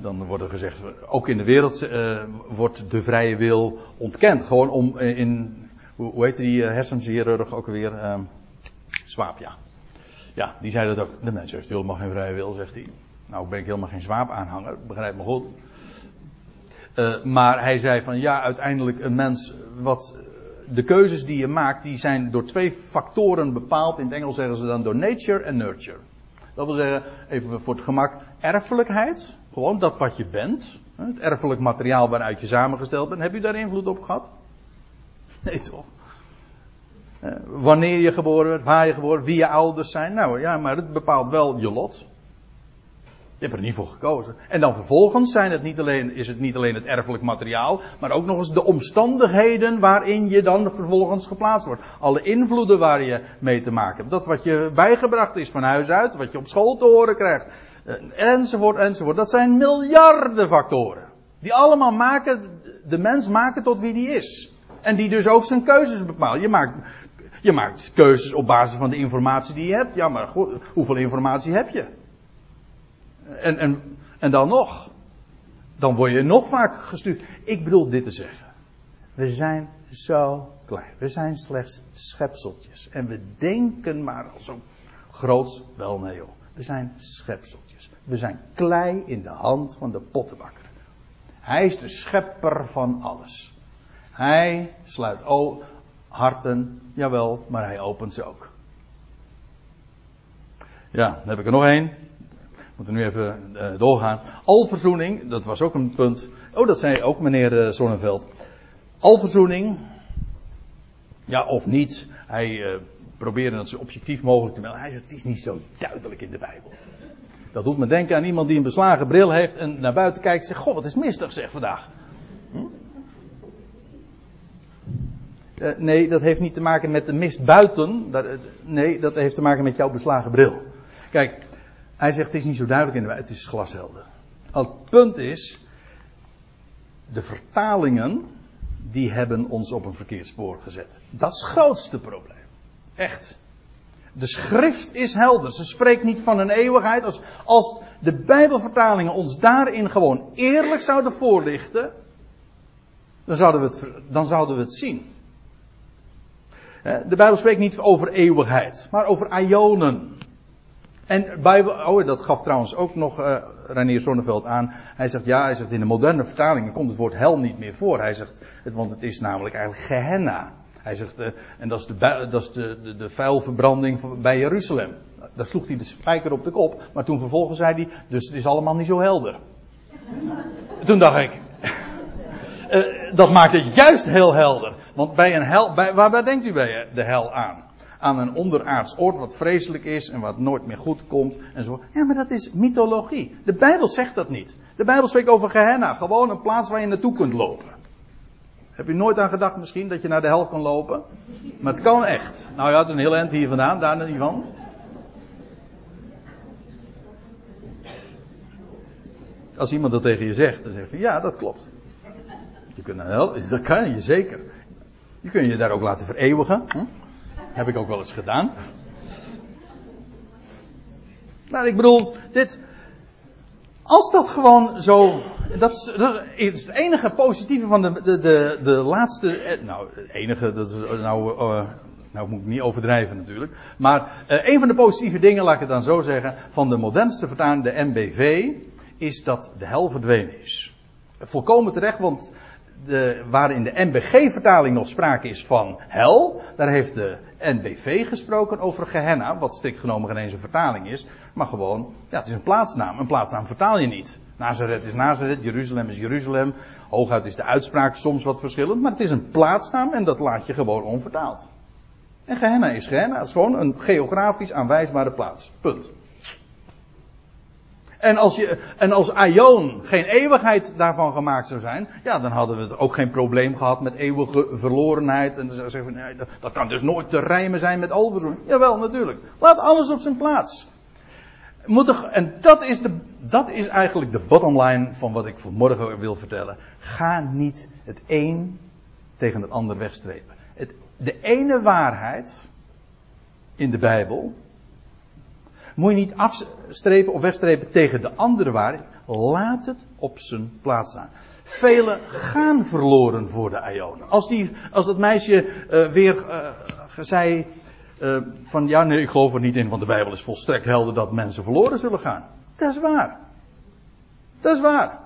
Dan wordt er gezegd, ook in de wereld uh, wordt de vrije wil ontkend. Gewoon om in, hoe, heet die hersenchirurg ook alweer? Uh, Swaap, ja. Ja, die zei dat ook. De mens heeft helemaal geen vrije wil, zegt hij. Nou, ben ik helemaal geen zwaapaanhanger, begrijp me goed. Uh, maar hij zei van ja, uiteindelijk een mens, wat de keuzes die je maakt, die zijn door twee factoren bepaald. In het Engels zeggen ze dan door nature en nurture. Dat wil zeggen, even voor het gemak, erfelijkheid. Gewoon dat wat je bent. Het erfelijk materiaal waaruit je samengesteld bent. Heb je daar invloed op gehad? <laughs> Nee toch? Wanneer je geboren werd, waar je geboren, wie je ouders zijn. Nou ja, maar het bepaalt wel je lot. Je hebt er niet voor gekozen. En dan vervolgens zijn het niet alleen, is het niet alleen het erfelijk materiaal, maar ook nog eens de omstandigheden waarin je dan vervolgens geplaatst wordt. Alle invloeden waar je mee te maken hebt. Dat wat je bijgebracht is van huis uit, wat je op school te horen krijgt, enzovoort, enzovoort. Dat zijn miljarden factoren. Die allemaal maken, de mens maken tot wie die is. En die dus ook zijn keuzes bepalen. Je maakt, je maakt keuzes op basis van de informatie die je hebt. Ja, maar goed, hoeveel informatie heb je? En, en, en dan nog. Dan word je nog vaak gestuurd. Ik bedoel dit te zeggen. We zijn zo klein. We zijn slechts schepseltjes. En we denken maar al zo groots. Wel nee joh. We zijn schepseltjes. We zijn klei in de hand van de pottenbakker. Hij is de schepper van alles. Hij sluit harten, jawel, maar hij opent ze ook. Ja, dan heb ik er nog één. Moeten nu even uh, doorgaan. Alverzoening, dat was ook een punt. Oh, dat zei ook meneer uh, Zonneveld. Alverzoening, ja of niet. Hij uh, probeerde het zo objectief mogelijk te melden. Hij zegt, het is niet zo duidelijk in de Bijbel. Dat doet me denken aan iemand die een beslagen bril heeft en naar buiten kijkt en zegt, goh, wat is mistig zeg vandaag. Hm? Nee, dat heeft niet te maken met de mist buiten. Dat, nee, dat heeft te maken met jouw beslagen bril. Kijk, hij zegt het is niet zo duidelijk in de het is glashelder. Het punt is, de vertalingen, die hebben ons op een verkeerd spoor gezet. Dat is het grootste probleem. Echt. De schrift is helder. Ze spreekt niet van een eeuwigheid. Als, als de Bijbelvertalingen ons daarin gewoon eerlijk zouden voorlichten, dan zouden we het, dan zouden we het zien. De Bijbel spreekt niet over eeuwigheid, maar over ionen. En Bijbel, oh, dat gaf trouwens ook nog uh, Reinier Zonneveld aan. Hij zegt ja, hij zegt in de moderne vertalingen komt het woord hel niet meer voor. Hij zegt, want het is namelijk eigenlijk Gehenna. Hij zegt, uh, en dat is, de, dat is de, de, vuilverbranding bij Jeruzalem. Daar sloeg hij de spijker op de kop, maar toen vervolgens zei hij, dus het is allemaal niet zo helder. <laughs> toen dacht ik, uh, <laughs> dat maakt het juist heel helder. Want bij een hel, bij, waar denkt u bij de hel aan? Aan een onderaards oord wat vreselijk is en wat nooit meer goed komt en zo. Ja, maar dat is mythologie. De Bijbel zegt dat niet. De Bijbel spreekt over Gehenna, gewoon een plaats waar je naartoe kunt lopen. Heb je nooit aan gedacht misschien dat je naar de hel kan lopen? Maar het kan echt. Nou ja, het is een heel eind hier vandaan, daar niet van. Als iemand dat tegen je zegt, dan zeg je ja, dat klopt. Je kunt naar de hel, dat kan je zeker. Je kunt je daar ook laten vereeuwigen. Hm? Heb ik ook wel eens gedaan. Nou, ik bedoel, dit. Als dat gewoon zo. Dat is, het enige positieve van de, de, de, laatste. Eh, nou, het enige, dat is nou. Uh, nou moet ik niet overdrijven natuurlijk. Maar een van de positieve dingen, laat ik het dan zo zeggen, van de modernste vertaling, de MBV, is dat de hel verdwenen is. Volkomen terecht, want de, waar in de NBG-vertaling nog sprake is van hel, daar heeft de NBV gesproken over Gehenna, wat strikt genomen geen eens een vertaling is, maar gewoon, ja, het is een plaatsnaam. Een plaatsnaam vertaal je niet. Nazareth is Nazareth, Jeruzalem is Jeruzalem, hooguit is de uitspraak soms wat verschillend, maar het is een plaatsnaam en dat laat je gewoon onvertaald. En Gehenna is Gehenna, het is gewoon een geografisch aanwijsbare plaats. Punt. En als, je, en als Aion geen eeuwigheid daarvan gemaakt zou zijn, ja, dan hadden we het ook geen probleem gehad met eeuwige verlorenheid. En dan zeggen we, nee, dat, kan dus nooit te rijmen zijn met alverzoening. Jawel, natuurlijk. Laat alles op zijn plaats. Moet er, en dat is, de, dat is eigenlijk de bottom line van wat ik vanmorgen wil vertellen. Ga niet het een tegen het ander wegstrepen. Het, de ene waarheid in de Bijbel moet je niet afstrepen of wegstrepen tegen de andere waarheid. Laat het op zijn plaats staan. Velen gaan verloren voor de Ionen. Als, die, als dat meisje uh, weer uh, zei uh, van ja nee ik geloof er niet in want de Bijbel is volstrekt helder dat mensen verloren zullen gaan. Dat is waar. Dat is waar.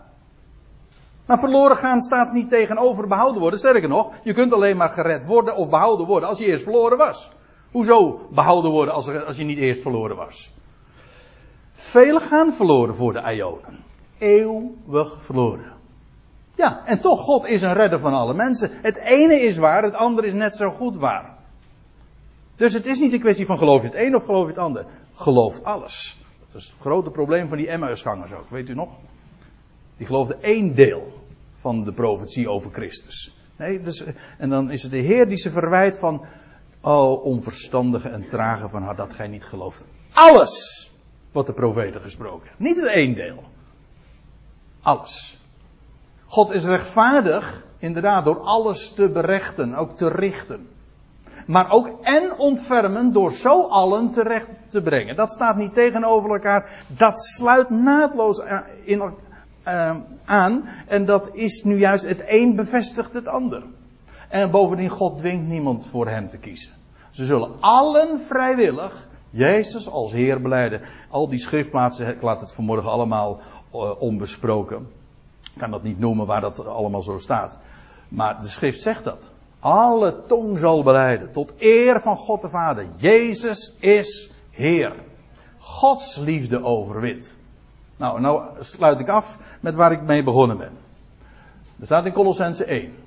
Maar verloren gaan staat niet tegenover behouden worden. Sterker nog, je kunt alleen maar gered worden of behouden worden als je eerst verloren was. Hoezo behouden worden als, als je niet eerst verloren was? Velen gaan verloren voor de Ionen. Eeuwig verloren. Ja, en toch, God is een redder van alle mensen. Het ene is waar, het andere is net zo goed waar. Dus het is niet een kwestie van geloof je het een of geloof je het ander. Geloof alles. Dat is het grote probleem van die Emmausgangers ook, weet u nog? Die geloofden één deel van de profetie over Christus. Nee, dus, en dan is het de Heer die ze verwijt van, oh onverstandige en trage van haar dat gij niet gelooft. Alles! wat de profeten gesproken Niet het één deel. Alles. God is rechtvaardig, inderdaad, door alles te berechten, ook te richten. Maar ook en ontfermen door zo allen terecht te brengen. Dat staat niet tegenover elkaar. Dat sluit naadloos uh, aan. En dat is nu juist het een bevestigt het ander. En bovendien, God dwingt niemand voor hem te kiezen. Ze zullen allen vrijwillig Jezus als Heer beleiden. Al die schriftplaatsen, ik laat het vanmorgen allemaal uh, onbesproken. Ik kan dat niet noemen waar dat allemaal zo staat. Maar de schrift zegt dat. Alle tong zal beleiden. Tot eer van God de Vader. Jezus is Heer. Gods liefde overwint. Nou, nou sluit ik af met waar ik mee begonnen ben. Er staat in Colossense 1.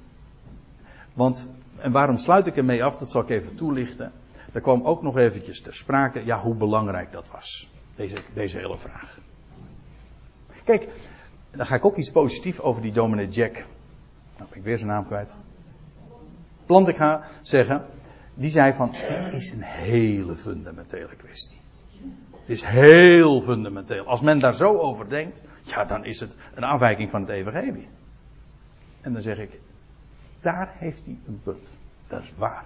Want, en waarom sluit ik ermee af, dat zal ik even toelichten. Er kwam ook nog eventjes ter sprake, ja, hoe belangrijk dat was. Deze, deze hele vraag. Kijk, dan ga ik ook iets positiefs over die dominee Jack. Nou ik weer zijn naam kwijt. Plant ik ga zeggen. Die zei van, dit is een hele fundamentele kwestie. Dit is heel fundamenteel. Als men daar zo over denkt, ja, dan is het een afwijking van het evangelie. En dan zeg ik, daar heeft hij een punt. Dat is waar.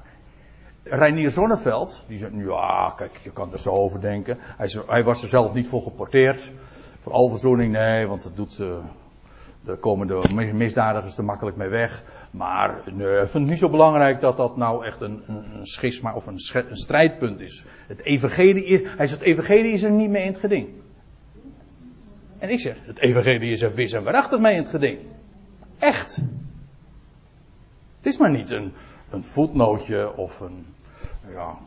Reinier Zonneveld, die zegt, ja, kijk, je kan er zo over denken. Hij, hij was er zelf niet voor geporteerd. Voor alverzoening, nee, want dat doet, uh, daar komen de misdadigers te makkelijk mee weg. Maar nee, ik vind het niet zo belangrijk dat dat nou echt een, een, een schisma of een, een, strijdpunt is. Het evangelie is, hij zegt, het evangelie is er niet mee in het geding. En ik zeg, het evangelie is er wis en waarachtig mee in het geding. Echt. Het is maar niet een, een voetnootje of een ja,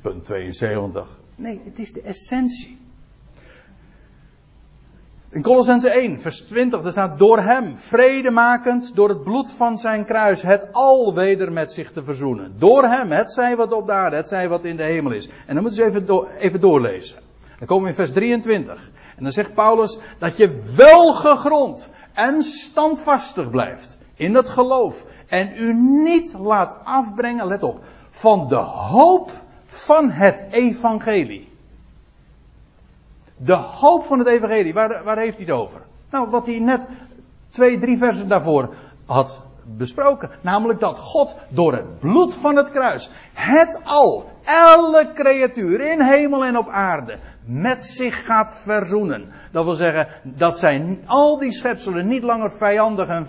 punt 72. Nee, het is de essentie. In Colossense 1, vers 20, daar staat door hem, vredemakend, door het bloed van zijn kruis, het al weder met zich te verzoenen. Door hem, het zij wat op de aarde, het zij wat in de hemel is. En dan moeten ze even, even doorlezen. Dan komen we in vers 23. En dan zegt Paulus dat je wel gegrond en standvastig blijft in dat geloof. En u niet laat afbrengen, let op, van de hoop van het evangelie. De hoop van het evangelie, waar, waar heeft hij het over? Nou, wat hij net twee, drie versen daarvoor had besproken. Namelijk dat God door het bloed van het kruis het al, elke creatuur in hemel en op aarde met zich gaat verzoenen. Dat wil zeggen dat zij al die schepselen niet langer vijandig en,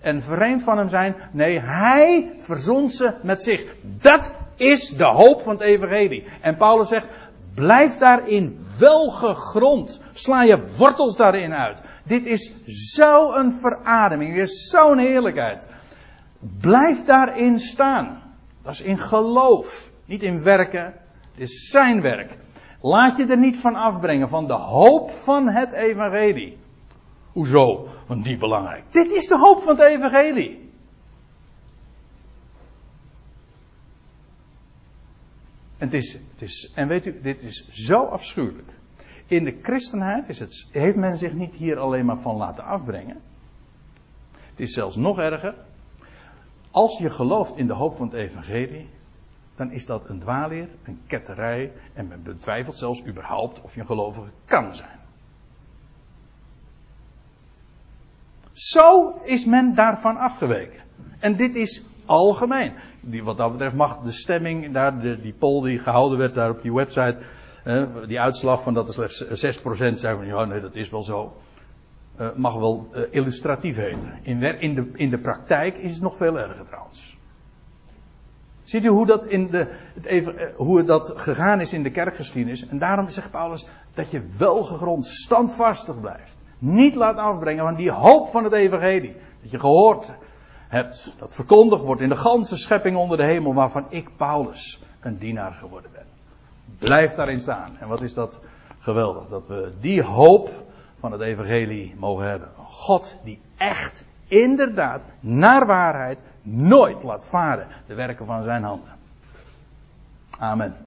en vreemd van hem zijn. Nee, hij verzoent ze met zich. Dat is de hoop van het evangelie. En Paulus zegt, blijf daarin wel gegrond. Sla je wortels daarin uit. Dit is zo'n verademing. Dit is zo'n heerlijkheid. Blijf daarin staan. Dat is in geloof. Niet in werken. Het is zijn werk. Laat je er niet van afbrengen van de hoop van het evangelie. Hoezo? Want niet belangrijk. Dit is de hoop van het evangelie. En, het is, het is, en weet u, dit is zo afschuwelijk. In de christenheid is het, heeft men zich niet hier alleen maar van laten afbrengen. Het is zelfs nog erger. Als je gelooft in de hoop van het evangelie, dan is dat een dwaalleer, een ketterij en men betwijfelt zelfs überhaupt of je een gelovige kan zijn. Zo is men daarvan afgeweken. En dit is algemeen. Die, wat dat betreft mag de stemming, daar, de, die poll die gehouden werd daar op die website, eh, die uitslag van dat er slechts 6% zijn van ja, nee, dat is wel zo. Uh, mag wel uh, illustratief heten. In, in, de, in de praktijk is het nog veel erger trouwens. Ziet u hoe dat, in de, het even, eh, hoe dat gegaan is in de kerkgeschiedenis? En daarom zegt Paulus dat je wel gegrond standvastig blijft. Niet laat afbrengen van die hoop van het evangelie. Dat je gehoord hebt, dat verkondigd wordt in de ganse schepping onder de hemel, waarvan ik, Paulus, een dienaar geworden ben. Blijf daarin staan. En wat is dat geweldig, dat we die hoop van het evangelie mogen hebben. God die echt, inderdaad, naar waarheid, nooit laat varen de werken van zijn handen. Amen.